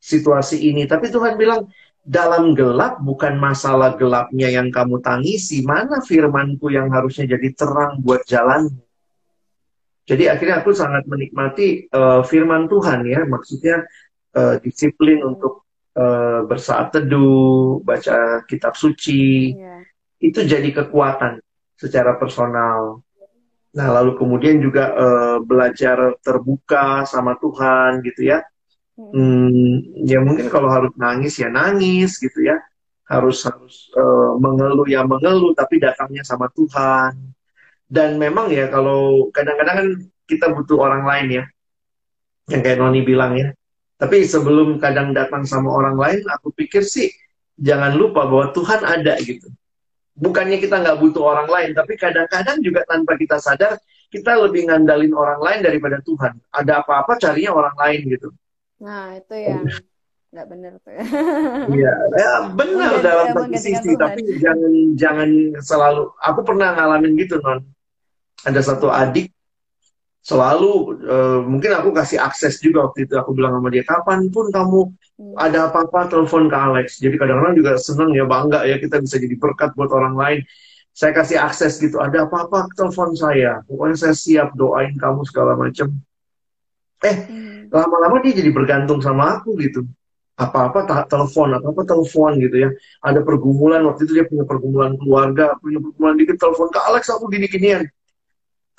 situasi ini. Tapi Tuhan bilang dalam gelap bukan masalah gelapnya yang kamu tangisi. Mana firmanku yang harusnya jadi terang buat jalan. Jadi akhirnya aku sangat menikmati uh, firman Tuhan ya. Maksudnya uh, disiplin untuk uh, bersaat teduh, baca kitab suci, yeah. itu jadi kekuatan secara personal. Nah, lalu kemudian juga uh, belajar terbuka sama Tuhan gitu ya. Hmm, ya mungkin kalau harus nangis ya nangis gitu ya. Harus harus uh, mengeluh ya mengeluh tapi datangnya sama Tuhan. Dan memang ya kalau kadang-kadang kan kita butuh orang lain ya. Yang kayak Noni bilang ya, tapi sebelum kadang datang sama orang lain, aku pikir sih jangan lupa bahwa Tuhan ada gitu. Bukannya kita nggak butuh orang lain, tapi kadang-kadang juga tanpa kita sadar, kita lebih ngandalin orang lain daripada Tuhan. Ada apa-apa carinya orang lain gitu. Nah, itu yang nggak benar tuh ya. Iya, ya, benar dalam satu sisi, tapi jangan jangan selalu. Aku pernah ngalamin gitu non. Ada satu adik selalu uh, mungkin aku kasih akses juga waktu itu. Aku bilang sama dia kapan pun kamu hmm. ada apa-apa telepon ke Alex. Jadi kadang-kadang juga seneng ya bangga ya kita bisa jadi berkat buat orang lain. Saya kasih akses gitu ada apa-apa telepon saya. Pokoknya saya siap doain kamu segala macam eh hmm. lama-lama dia jadi bergantung sama aku gitu. Apa-apa telepon apa-apa telepon gitu ya. Ada pergumulan waktu itu dia punya pergumulan keluarga punya pergumulan dikit telepon ke Alex aku gini-ginian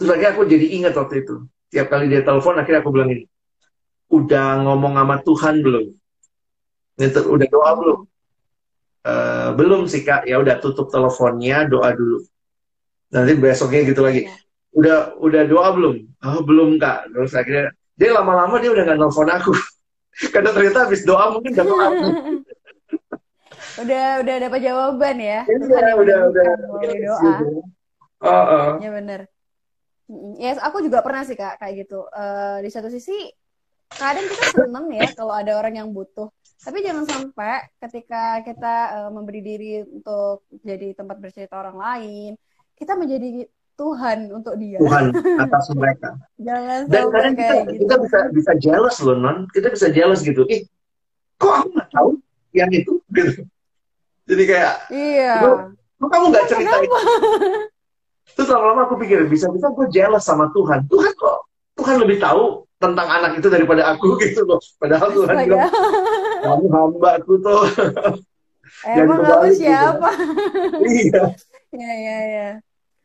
terus lagi aku jadi ingat waktu itu. Tiap kali dia telepon akhirnya aku bilang ini udah ngomong sama Tuhan belum? Udah doa belum? Uh, belum sih kak. Ya udah tutup teleponnya doa dulu. Nanti besoknya gitu lagi. Iya. udah udah doa belum? Oh belum kak. Terus akhirnya dia lama-lama dia udah nggak nelfon aku. Karena ternyata habis doa mungkin udah doa udah udah dapat jawaban ya. Iya udah udah. udah doa. Oh, oh. ya benar Ya, yes, aku juga pernah sih kak kayak gitu. Uh, di satu sisi kadang kita seneng ya kalau ada orang yang butuh. Tapi jangan sampai ketika kita uh, memberi diri untuk jadi tempat bercerita orang lain, kita menjadi Tuhan untuk dia. Tuhan atas mereka. Jangan Dan kadang kita, gitu. kita bisa bisa jealous loh non. Kita bisa jealous gitu. Ih, kok aku nggak tahu yang itu gitu. Jadi kayak, iya. Kok kamu nggak cerita itu? Terus lama-lama aku pikir, bisa-bisa gue jealous sama Tuhan. Tuhan kok, Tuhan lebih tahu tentang anak itu daripada aku gitu loh. Padahal Tuhan bilang, kamu hamba aku tuh. Emang kamu gitu. siapa? iya. Iya, iya, iya.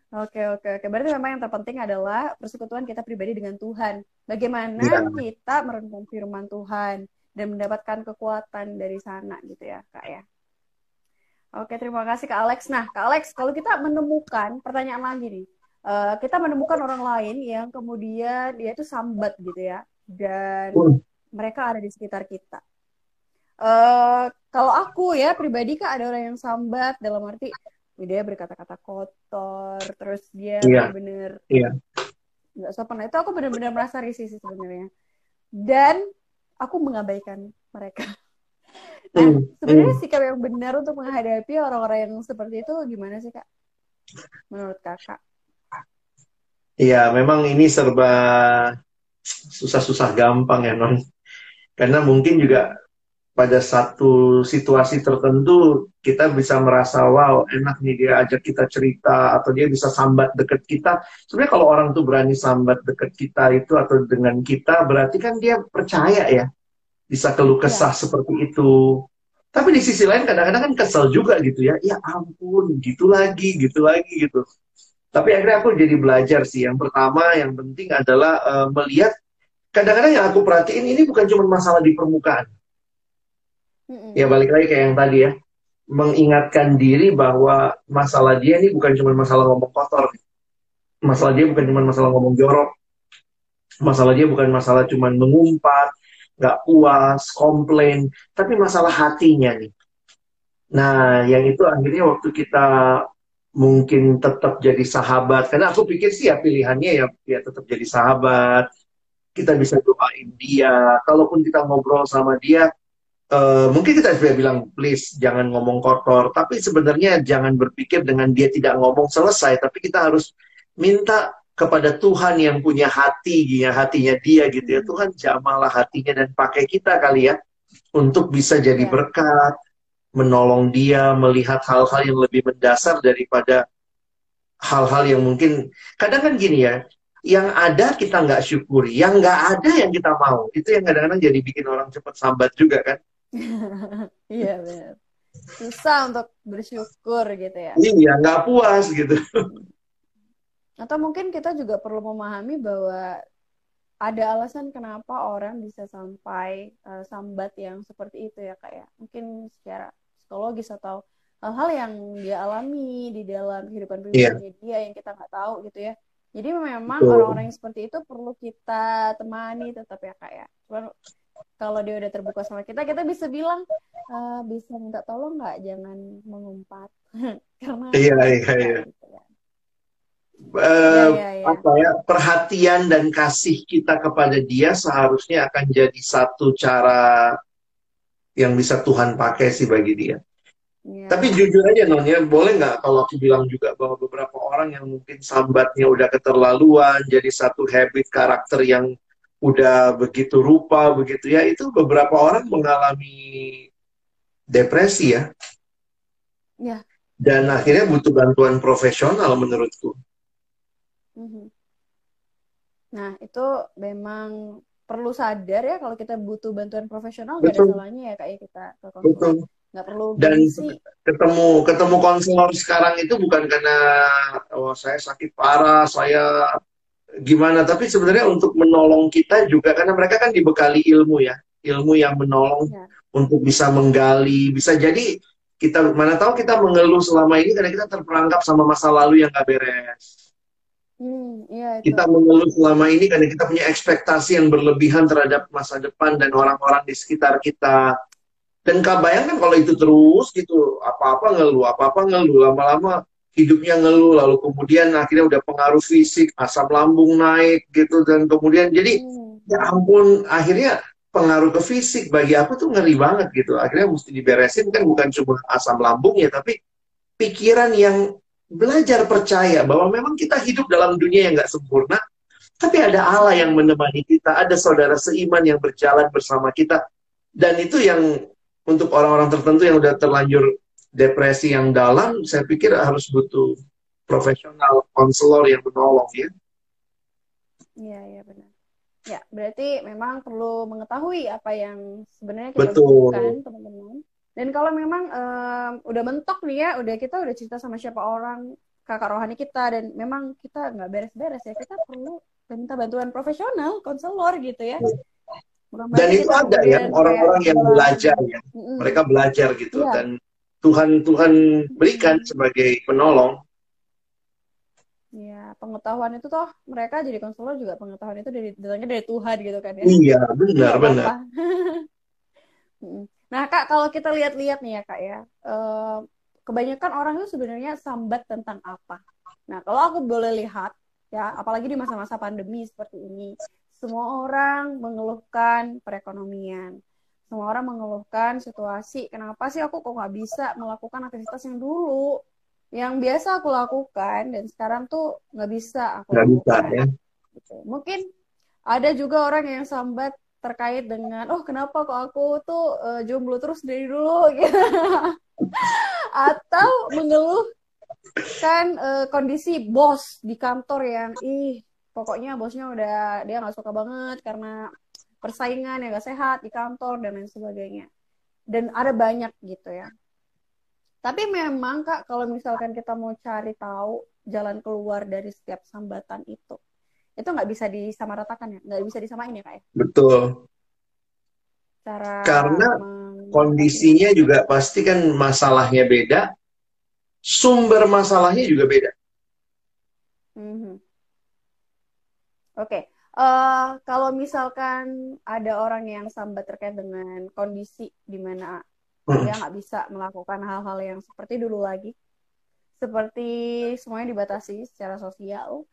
Oke, oke, oke. Berarti memang yang terpenting adalah persekutuan kita pribadi dengan Tuhan. Bagaimana ya. kita merenungkan firman Tuhan dan mendapatkan kekuatan dari sana gitu ya, Kak ya. Oke, terima kasih Kak Alex. Nah, Kak Alex, kalau kita menemukan pertanyaan lagi nih, uh, kita menemukan orang lain yang kemudian dia itu sambat gitu ya, dan uh. mereka ada di sekitar kita. Uh, kalau aku ya pribadi kak ada orang yang sambat dalam arti dia berkata-kata kotor, terus dia yeah. benar-benar yeah. nggak sopan. Itu aku benar-benar merasa risih sih sebenarnya. Dan aku mengabaikan mereka. Nah, hmm, sebenarnya hmm. sikap yang benar untuk menghadapi orang-orang yang seperti itu gimana sih kak? Menurut kakak? Iya, memang ini serba susah-susah gampang ya non. Karena mungkin juga pada satu situasi tertentu kita bisa merasa wow enak nih dia ajak kita cerita atau dia bisa sambat deket kita. Sebenarnya kalau orang tuh berani sambat deket kita itu atau dengan kita berarti kan dia percaya ya bisa keluh iya. kesah ya. seperti itu. Tapi di sisi lain kadang-kadang kan kesel juga gitu ya. Ya ampun, gitu lagi, gitu lagi gitu. Tapi akhirnya aku jadi belajar sih. Yang pertama, yang penting adalah uh, melihat kadang-kadang yang aku perhatiin ini bukan cuma masalah di permukaan. Ya balik lagi kayak yang tadi ya. Mengingatkan diri bahwa masalah dia ini bukan cuma masalah ngomong kotor. Masalah dia bukan cuma masalah ngomong jorok. Masalah dia bukan masalah cuma mengumpat nggak puas, komplain, tapi masalah hatinya nih. Nah, yang itu akhirnya waktu kita mungkin tetap jadi sahabat, karena aku pikir sih ya pilihannya ya, ya tetap jadi sahabat, kita bisa doain dia, kalaupun kita ngobrol sama dia, uh, mungkin kita bisa bilang please jangan ngomong kotor, tapi sebenarnya jangan berpikir dengan dia tidak ngomong selesai, tapi kita harus minta kepada Tuhan yang punya hati, ya hatinya dia gitu ya. Tuhan jamalah hatinya dan pakai kita kali ya untuk bisa jadi ya. berkat, menolong dia melihat hal-hal yang lebih mendasar daripada hal-hal yang mungkin kadang kan gini ya, yang ada kita nggak syukuri, yang nggak ada yang kita mau. Itu yang kadang-kadang jadi bikin orang cepat sambat juga kan. iya benar. Susah untuk bersyukur gitu ya. Iya, nggak puas gitu. Atau mungkin kita juga perlu memahami bahwa ada alasan kenapa orang bisa sampai uh, sambat yang seperti itu ya kak ya. Mungkin secara psikologis atau hal-hal yang dia alami di dalam kehidupan iya. pribadinya yeah. dia yang kita nggak tahu gitu ya. Jadi memang orang-orang yang seperti itu perlu kita temani tetap ya kak ya. Cuman kalau dia udah terbuka sama kita, kita bisa bilang e, bisa minta tolong nggak, jangan mengumpat karena iya iya iya. Gitu ya uh, ya, ya, apa ya perhatian dan kasih kita kepada dia seharusnya akan jadi satu cara yang bisa Tuhan pakai sih bagi dia. Ya. Tapi jujur aja Nonya, boleh nggak kalau aku bilang juga bahwa beberapa orang yang mungkin sambatnya udah keterlaluan, jadi satu habit karakter yang udah begitu rupa begitu ya itu beberapa orang mengalami depresi ya. Ya. Dan akhirnya butuh bantuan profesional menurutku. Mhm. Nah, itu memang perlu sadar ya kalau kita butuh bantuan profesional nggak ada salahnya ya kayak kita ke konselor. Nggak perlu Dan gengsi. ketemu ketemu konselor sekarang itu bukan karena oh saya sakit parah, saya gimana, tapi sebenarnya untuk menolong kita juga karena mereka kan dibekali ilmu ya, ilmu yang menolong Ya. untuk bisa menggali, bisa jadi kita mana tahu kita mengeluh selama ini karena kita terperangkap sama masa lalu yang gak beres. Hmm, iya itu. Kita mengeluh selama ini karena kita punya ekspektasi yang berlebihan terhadap masa depan dan orang-orang di sekitar kita. Dan kak bayangkan kalau itu terus gitu, apa-apa ngeluh, apa-apa ngeluh, lama-lama hidupnya ngeluh, lalu kemudian akhirnya udah pengaruh fisik, asam lambung naik gitu, dan kemudian jadi Hmm. ya ampun, akhirnya pengaruh ke fisik bagi aku tuh ngeri banget gitu. Akhirnya mesti diberesin kan bukan cuma asam lambung ya, tapi pikiran yang belajar percaya bahwa memang kita hidup dalam dunia yang nggak sempurna, tapi ada Allah yang menemani kita, ada saudara seiman yang berjalan bersama kita, dan itu yang untuk orang-orang tertentu yang udah terlanjur depresi yang dalam, saya pikir harus butuh profesional konselor yang menolong ya. Iya, iya benar. Ya, berarti memang perlu mengetahui apa yang sebenarnya kita Betul. butuhkan, teman-teman. Dan kalau memang em, udah mentok nih ya, udah kita udah cerita sama siapa orang kakak rohani kita dan memang kita nggak beres-beres ya, kita perlu minta bantuan profesional, konselor gitu ya. Dan itu ada ya orang-orang yang belajar ya. Mereka belajar gitu Iya. dan Tuhan Tuhan berikan sebagai penolong. Ya, pengetahuan itu toh mereka jadi konselor juga pengetahuan itu dari datangnya dari Tuhan gitu kan ya. Iya, benar benar. Nah, Kak, kalau kita lihat-lihat nih ya, Kak ya, eh, kebanyakan orang itu sebenarnya sambat tentang apa? Nah, kalau aku boleh lihat, ya, apalagi di masa-masa pandemi seperti ini, semua orang mengeluhkan perekonomian. Semua orang mengeluhkan situasi, kenapa sih aku kok nggak bisa melakukan aktivitas yang dulu, yang biasa aku lakukan, dan sekarang tuh nggak bisa aku Nggak bisa lakukan ya. gitu. Mungkin ada juga orang yang sambat terkait dengan, oh kenapa kok aku tuh eh, jomblo terus dari dulu gitu. Atau mengeluhkan eh, kondisi bos di kantor yang, ih pokoknya bosnya udah dia nggak suka banget karena persaingan yang gak sehat di kantor dan lain sebagainya. Dan ada banyak gitu ya. Tapi memang Kak, kalau misalkan kita mau cari tahu jalan keluar dari setiap sambatan itu, itu nggak bisa disamaratakan ya, nggak bisa disamain ya Kak ya. Betul. Cara Karena meng- Kondisinya juga pasti kan masalahnya beda. Sumber masalahnya juga beda. Mhm. Oke, Eh, kalau misalkan ada orang yang sambat terkait dengan kondisi di mana Hmm. dia nggak bisa melakukan hal-hal yang seperti dulu lagi, seperti semuanya dibatasi secara sosial.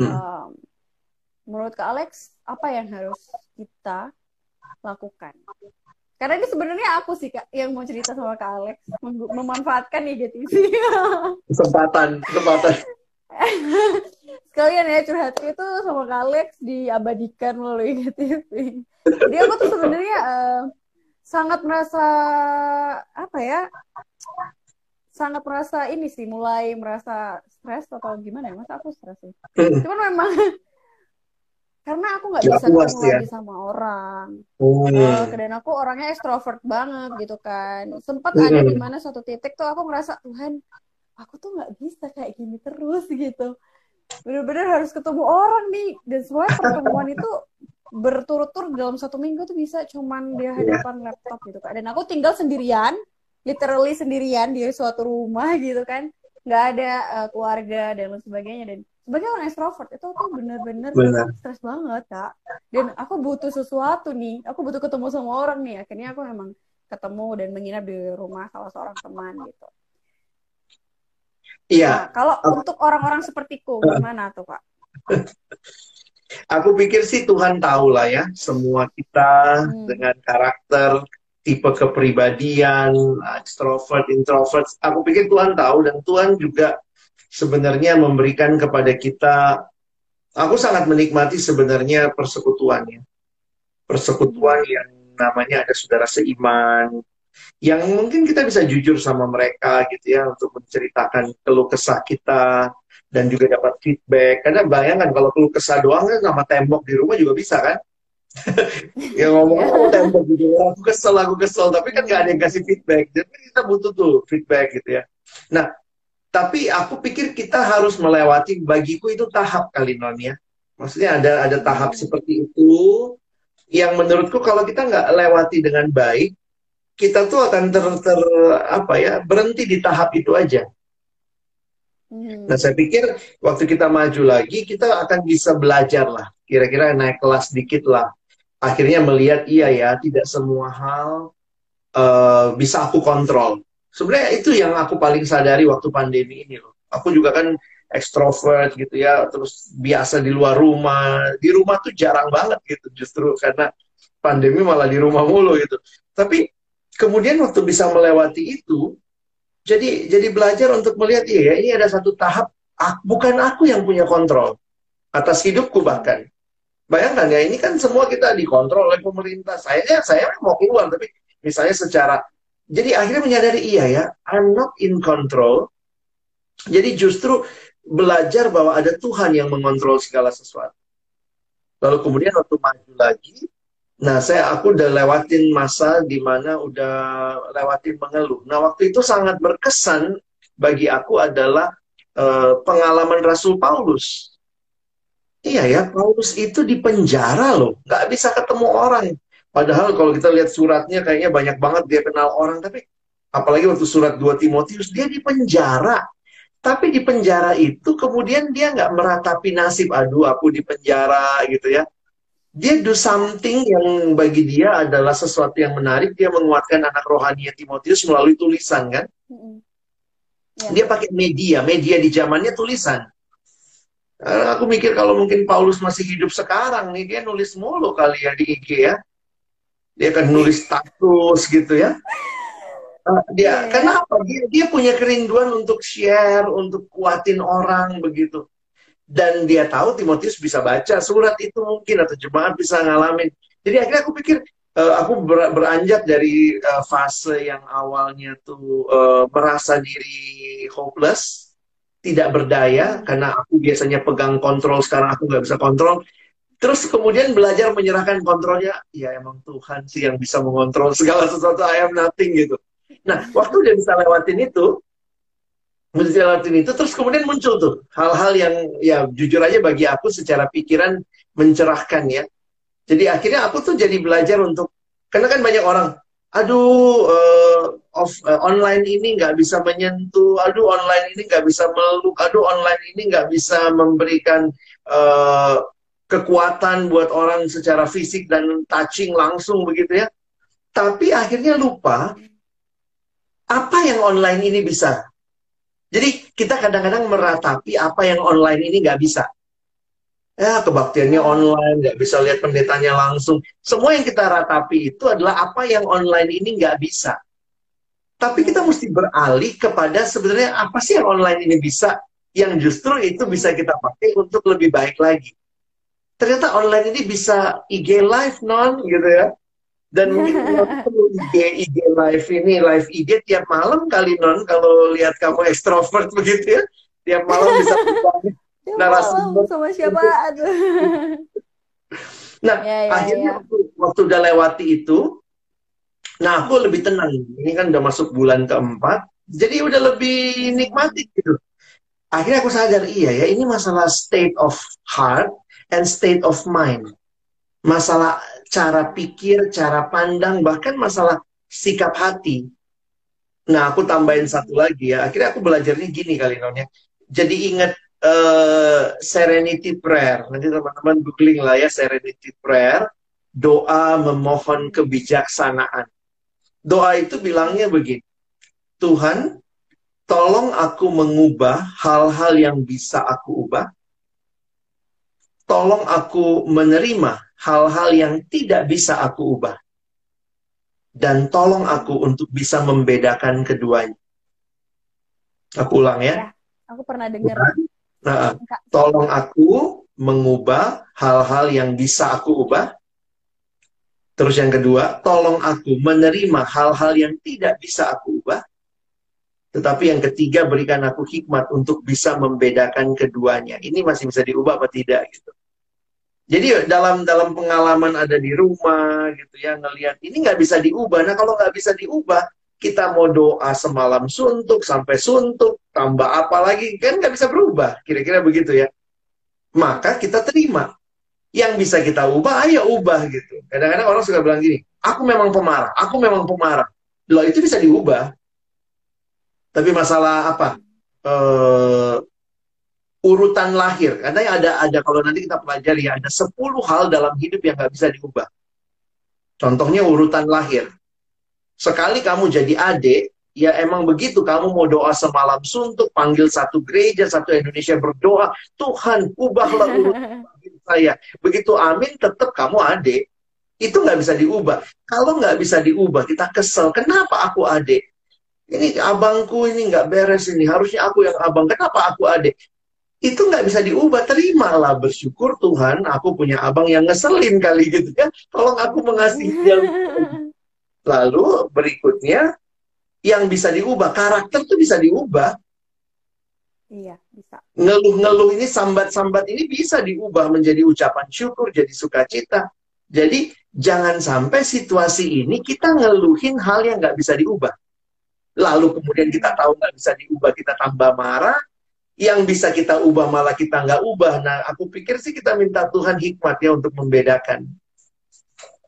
Hmm. Menurut Kak Alex, apa yang harus kita lakukan? Karena ini sebenarnya aku sih Kak yang mau cerita sama Kak Alex, mem- memanfaatkan IGTV. Kesempatan, kesempatan. Sekalian ya curhatku itu sama Kak Alex diabadikan melalui IGTV. Jadi aku tuh sebenarnya eh, sangat merasa apa ya? Sangat merasa ini sih mulai merasa stres atau gimana ya? Masa aku stres sih? Cuman memang karena aku nggak bisa ketemu ya? lagi sama orang. Hmm. Eh, dan aku orangnya extrovert banget gitu kan. Sempat ada di mana suatu titik tuh aku ngerasa Tuhan, aku tuh nggak bisa kayak gini terus gitu. Bener-bener harus ketemu orang nih. Dan semuanya pertemuan itu berturut-turut dalam satu minggu tuh bisa cuman di hadapan laptop gitu kan. Dan aku tinggal sendirian, literally sendirian di suatu rumah gitu kan. Nggak ada eh, keluarga dan lain sebagainya. Dan sebagai orang extrovert itu tuh bener-bener stres banget kak. Dan aku butuh sesuatu nih. Aku butuh ketemu sama orang nih. Akhirnya aku memang ketemu dan menginap di rumah salah seorang teman gitu. Iya, nah kalau untuk orang-orang sepertiku gimana tuh kak? Aku pikir sih Tuhan tahu lah ya semua kita Hmm. dengan karakter, tipe kepribadian, extrovert, introvert. Aku pikir Tuhan tahu dan Tuhan juga sebenarnya memberikan kepada kita aku sangat menikmati sebenarnya persekutuannya. Persekutuan yang namanya ada saudara seiman, yang mungkin kita bisa jujur sama mereka gitu ya untuk menceritakan keluh kesah kita dan juga dapat feedback. Karena bayangkan kalau keluh kesah doang kan sama tembok di rumah juga bisa kan? yang ngomong oh, tembok gitu, aku kesel, aku kesel, tapi kan nggak ada yang kasih feedback. Jadi kita butuh tuh feedback gitu ya. Nah, tapi aku pikir kita harus melewati bagiku itu tahap kali non ya. Maksudnya ada ada tahap seperti itu yang menurutku kalau kita nggak lewati dengan baik, kita tuh akan ter, ter apa ya berhenti di tahap itu aja. Hmm. Nah saya pikir waktu kita maju lagi kita akan bisa belajar lah, kira-kira naik kelas dikit lah. Akhirnya melihat iya ya tidak semua hal uh, bisa aku kontrol sebenarnya itu yang aku paling sadari waktu pandemi ini loh. Aku juga kan ekstrovert gitu ya, terus biasa di luar rumah. Di rumah tuh jarang banget gitu justru karena pandemi malah di rumah mulu gitu. Tapi kemudian waktu bisa melewati itu, jadi jadi belajar untuk melihat iya ya ini ada satu tahap bukan aku yang punya kontrol atas hidupku bahkan. Bayangkan ya ini kan semua kita dikontrol oleh pemerintah. Saya saya mau keluar tapi misalnya secara jadi akhirnya menyadari iya ya, I'm not in control. Jadi justru belajar bahwa ada Tuhan yang mengontrol segala sesuatu. Lalu kemudian waktu maju lagi, nah saya aku udah lewatin masa di mana udah lewatin mengeluh. Nah waktu itu sangat berkesan bagi aku adalah uh, pengalaman Rasul Paulus. Iya ya, Paulus itu di penjara loh, nggak bisa ketemu orang. Padahal kalau kita lihat suratnya kayaknya banyak banget dia kenal orang, tapi apalagi waktu surat 2 Timotius dia di penjara. Tapi di penjara itu kemudian dia nggak meratapi nasib, aduh aku di penjara gitu ya. Dia do something yang bagi dia adalah sesuatu yang menarik. Dia menguatkan anak rohani Timotius melalui tulisan kan. Ya. Dia pakai media, media di zamannya tulisan. Aku mikir kalau mungkin Paulus masih hidup sekarang nih, dia nulis mulu kali ya di IG ya dia akan nulis status gitu ya. Uh, dia yeah. kenapa dia dia punya kerinduan untuk share untuk kuatin orang begitu. Dan dia tahu Timotius bisa baca surat itu mungkin atau jemaat bisa ngalamin. Jadi akhirnya aku pikir uh, aku ber, beranjak dari uh, fase yang awalnya tuh uh, merasa diri hopeless tidak berdaya karena aku biasanya pegang kontrol sekarang aku nggak bisa kontrol Terus kemudian belajar menyerahkan kontrolnya, ya emang Tuhan sih yang bisa mengontrol segala sesuatu, I am nothing gitu. Nah, waktu dia bisa lewatin itu, bisa lewatin itu, terus kemudian muncul tuh hal-hal yang ya jujur aja bagi aku secara pikiran mencerahkan ya. Jadi akhirnya aku tuh jadi belajar untuk, karena kan banyak orang, aduh uh, off, uh, online ini nggak bisa menyentuh, aduh online ini nggak bisa meluk, aduh online ini nggak bisa memberikan uh, kekuatan buat orang secara fisik dan touching langsung begitu ya. Tapi akhirnya lupa apa yang online ini bisa. Jadi kita kadang-kadang meratapi apa yang online ini nggak bisa. Ya kebaktiannya online, nggak bisa lihat pendetanya langsung. Semua yang kita ratapi itu adalah apa yang online ini nggak bisa. Tapi kita mesti beralih kepada sebenarnya apa sih yang online ini bisa, yang justru itu bisa kita pakai untuk lebih baik lagi ternyata online ini bisa IG live non gitu ya. Dan mungkin perlu IG IG live ini live IG tiap malam kali non kalau lihat kamu ekstrovert begitu ya tiap malam bisa narasumber. sama siapa? Nah ya, ya, akhirnya ya. Waktu, waktu udah lewati itu nah aku lebih tenang. Ini kan udah masuk bulan keempat jadi udah lebih nikmati gitu. Akhirnya aku sadar iya ya ini masalah state of heart and state of mind. Masalah cara pikir, cara pandang, bahkan masalah sikap hati. Nah, aku tambahin satu lagi ya. Akhirnya aku belajarnya gini kali nonnya. Jadi ingat uh, serenity prayer. Nanti teman-teman googling lah ya serenity prayer. Doa memohon kebijaksanaan. Doa itu bilangnya begini. Tuhan, tolong aku mengubah hal-hal yang bisa aku ubah tolong aku menerima hal-hal yang tidak bisa aku ubah. Dan tolong aku untuk bisa membedakan keduanya. Aku ulang ya. ya aku pernah dengar. Nah, tolong aku mengubah hal-hal yang bisa aku ubah. Terus yang kedua, tolong aku menerima hal-hal yang tidak bisa aku ubah. Tetapi yang ketiga, berikan aku hikmat untuk bisa membedakan keduanya. Ini masih bisa diubah apa tidak gitu. Jadi dalam dalam pengalaman ada di rumah gitu ya ngelihat ini nggak bisa diubah. Nah kalau nggak bisa diubah, kita mau doa semalam suntuk sampai suntuk tambah apa lagi kan nggak bisa berubah. Kira-kira begitu ya. Maka kita terima. Yang bisa kita ubah, ayo ubah gitu. Kadang-kadang orang suka bilang gini, aku memang pemarah, aku memang pemarah. Loh itu bisa diubah. Tapi masalah apa? Eh, urutan lahir. Karena ada ada kalau nanti kita pelajari ada 10 hal dalam hidup yang nggak bisa diubah. Contohnya urutan lahir. Sekali kamu jadi adik, ya emang begitu kamu mau doa semalam suntuk, panggil satu gereja, satu Indonesia berdoa, Tuhan ubahlah urutan saya. Begitu amin, tetap kamu adik. Itu nggak bisa diubah. Kalau nggak bisa diubah, kita kesel. Kenapa aku adik? Ini abangku ini nggak beres ini. Harusnya aku yang abang. Kenapa aku adik? itu nggak bisa diubah. Terimalah bersyukur Tuhan, aku punya abang yang ngeselin kali gitu ya. Tolong aku mengasihi dia. Lalu berikutnya yang bisa diubah, karakter tuh bisa diubah. Iya, bisa. Ngeluh-ngeluh ini, sambat-sambat ini bisa diubah menjadi ucapan syukur, jadi sukacita. Jadi jangan sampai situasi ini kita ngeluhin hal yang nggak bisa diubah. Lalu kemudian kita tahu nggak bisa diubah, kita tambah marah, yang bisa kita ubah malah kita nggak ubah. Nah, aku pikir sih kita minta Tuhan hikmat ya untuk membedakan.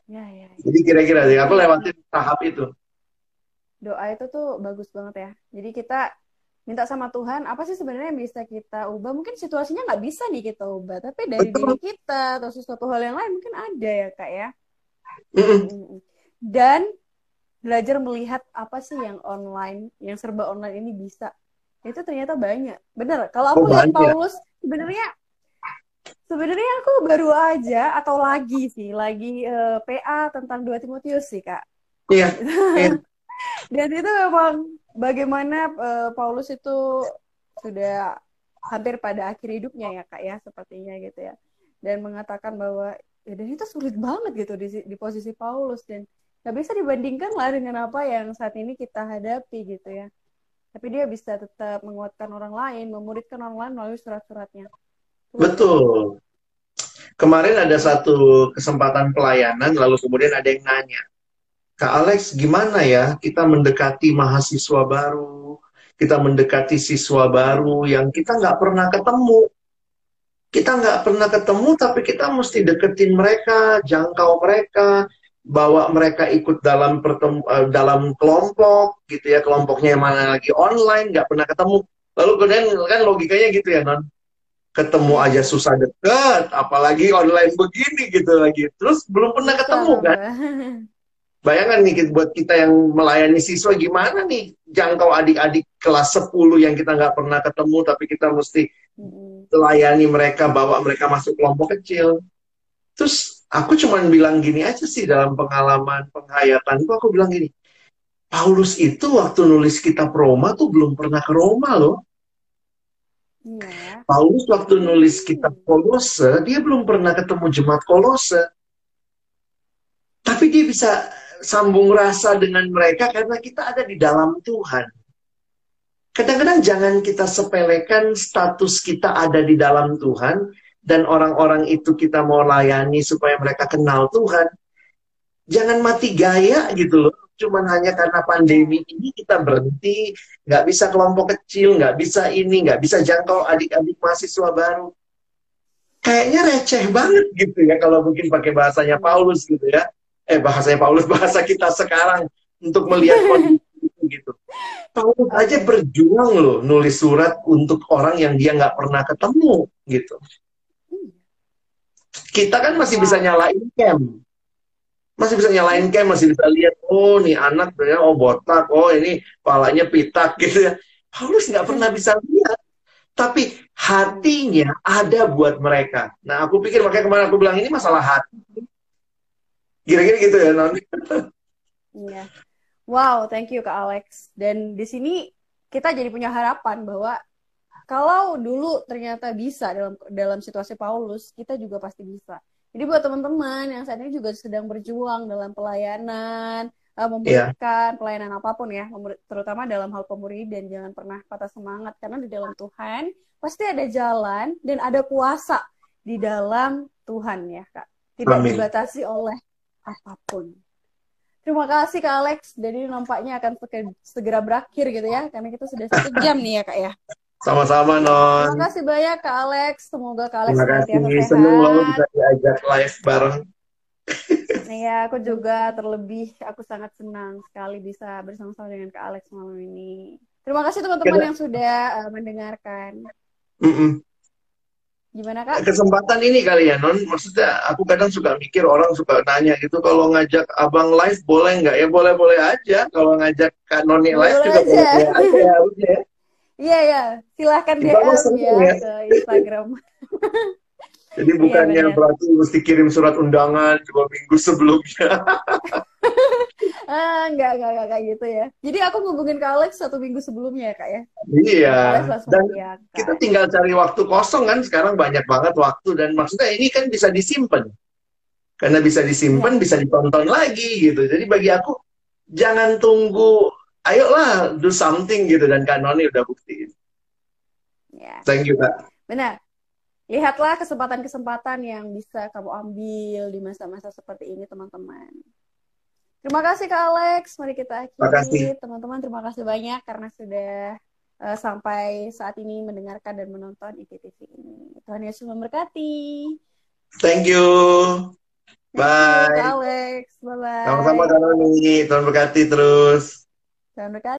Ya, ya, ya. Jadi kira-kira sih aku lewatin tahap itu. Doa itu tuh bagus banget ya. Jadi kita minta sama Tuhan apa sih sebenarnya yang bisa kita ubah? Mungkin situasinya nggak bisa nih kita ubah, tapi dari Betul. diri kita atau sesuatu hal yang lain mungkin ada ya kak ya. Mm -mm. Dan belajar melihat apa sih yang online, yang serba online ini bisa. Itu ternyata banyak. Bener kalau aku oh, lihat Paulus sebenarnya sebenarnya aku baru aja atau lagi sih lagi uh, eh, PA tentang dua Timotius sih kak. Iya, iya. dan itu memang bagaimana uh, Paulus itu sudah hampir pada akhir hidupnya ya kak ya sepertinya gitu ya. Dan mengatakan bahwa ya dan itu sulit banget gitu di, di posisi Paulus dan nggak bisa dibandingkan lah dengan apa yang saat ini kita hadapi gitu ya tapi dia bisa tetap menguatkan orang lain, memuridkan orang lain melalui surat-suratnya. Betul. Kemarin ada satu kesempatan pelayanan, lalu kemudian ada yang nanya, Kak Alex, gimana ya kita mendekati mahasiswa baru, kita mendekati siswa baru yang kita nggak pernah ketemu. Kita nggak pernah ketemu, tapi kita mesti deketin mereka, jangkau mereka, bawa mereka ikut dalam pertemu, uh, dalam kelompok gitu ya. Kelompoknya yang mana lagi online nggak pernah ketemu. Lalu kemudian kan logikanya gitu ya non ketemu aja susah deket apalagi online begini gitu lagi. Terus belum pernah ketemu kan? bayangkan nih buat kita yang melayani siswa gimana nih jangkau adik-adik kelas 10 yang kita nggak pernah ketemu tapi kita mesti melayani mereka bawa mereka masuk kelompok kecil. Terus aku cuma bilang gini aja sih dalam pengalaman penghayatan itu aku bilang gini Paulus itu waktu nulis kitab Roma tuh belum pernah ke Roma loh. Yeah. Paulus waktu nulis kitab Kolose dia belum pernah ketemu jemaat Kolose. Tapi dia bisa sambung rasa dengan mereka karena kita ada di dalam Tuhan. Kadang-kadang jangan kita sepelekan status kita ada di dalam Tuhan dan orang-orang itu kita mau layani supaya mereka kenal Tuhan. Jangan mati gaya gitu loh. Cuman hanya karena pandemi ini kita berhenti, nggak bisa kelompok kecil, nggak bisa ini, nggak bisa jangkau adik-adik mahasiswa baru. Kayaknya receh banget gitu ya kalau mungkin pakai bahasanya Paulus gitu ya. Eh bahasanya Paulus, bahasa kita sekarang untuk melihat kondisi itu gitu. Paulus aja berjuang loh nulis surat untuk orang yang dia nggak pernah ketemu gitu kita kan masih bisa nyalain cam. Masih bisa nyalain cam masih bisa lihat oh nih anak oh botak oh ini palanya pitak gitu ya. Paulus nggak pernah bisa lihat. Tapi hatinya ada buat mereka. Nah aku pikir makanya kemarin aku bilang ini masalah hati. Kira-kira gitu ya non iya. Wow thank you kak Alex. Dan di sini kita jadi punya harapan bahwa kalau dulu ternyata bisa dalam dalam situasi Paulus, kita juga pasti bisa. Jadi buat teman-teman yang saat ini juga sedang berjuang dalam pelayanan, uh, memberikan yeah. pelayanan apa pun ya, terutama dalam hal dan jangan pernah patah semangat karena di dalam Tuhan pasti ada jalan dan ada kuasa di dalam Tuhan ya kak. Tidak Amin. dibatasi oleh apa pun. Terima kasih Kak Alex. Jadi nampaknya akan segera berakhir gitu ya, karena kita sudah satu jam nih ya Kak ya. Sama-sama, Non. Terima kasih banyak, Kak Alex. Semoga Kak Alex Terima kasih. Senang loh bisa diajak live bareng. Iya, aku juga terlebih, aku sangat senang sekali bisa bersama-sama dengan Kak Alex malam ini. Terima kasih teman-teman yang sudah uh, mendengarkan. Mm -mm. Gimana Kak? Kesempatan ini kali ya, Non. Maksudnya aku kadang suka mikir orang suka nanya gitu, kalau ngajak abang live boleh nggak? Ya boleh-boleh aja. Kalau ngajak Kak Noni live juga boleh aja. Ya, Iya ya, silahkan DM ya, ya ke Instagram. Jadi iya, bukannya iya, berarti mesti kirim surat undangan dua minggu sebelumnya. ah, enggak, enggak, enggak kayak gitu ya. Jadi aku ngubungin ke Alex satu minggu sebelumnya ya kak ya. Iya. Dan ya, kita tinggal cari waktu kosong kan sekarang banyak banget waktu dan maksudnya ini kan bisa disimpan. Karena bisa disimpan, ya. bisa ditonton lagi gitu. Jadi bagi aku jangan tunggu ayolah do something gitu dan Kak Noni udah buktiin. Ya. Thank you Kak. Benar. Lihatlah kesempatan-kesempatan yang bisa kamu ambil di masa-masa seperti ini teman-teman. Terima kasih Kak Alex. Mari kita akhiri. Teman-teman terima kasih banyak karena sudah uh, sampai saat ini mendengarkan dan menonton IPTV ini. Tuhan Yesus memberkati. Thank you. Bye. Thank you, Alex. Bye-bye. Sama-sama Kak Noni. Tuhan berkati terus. Jangan berkata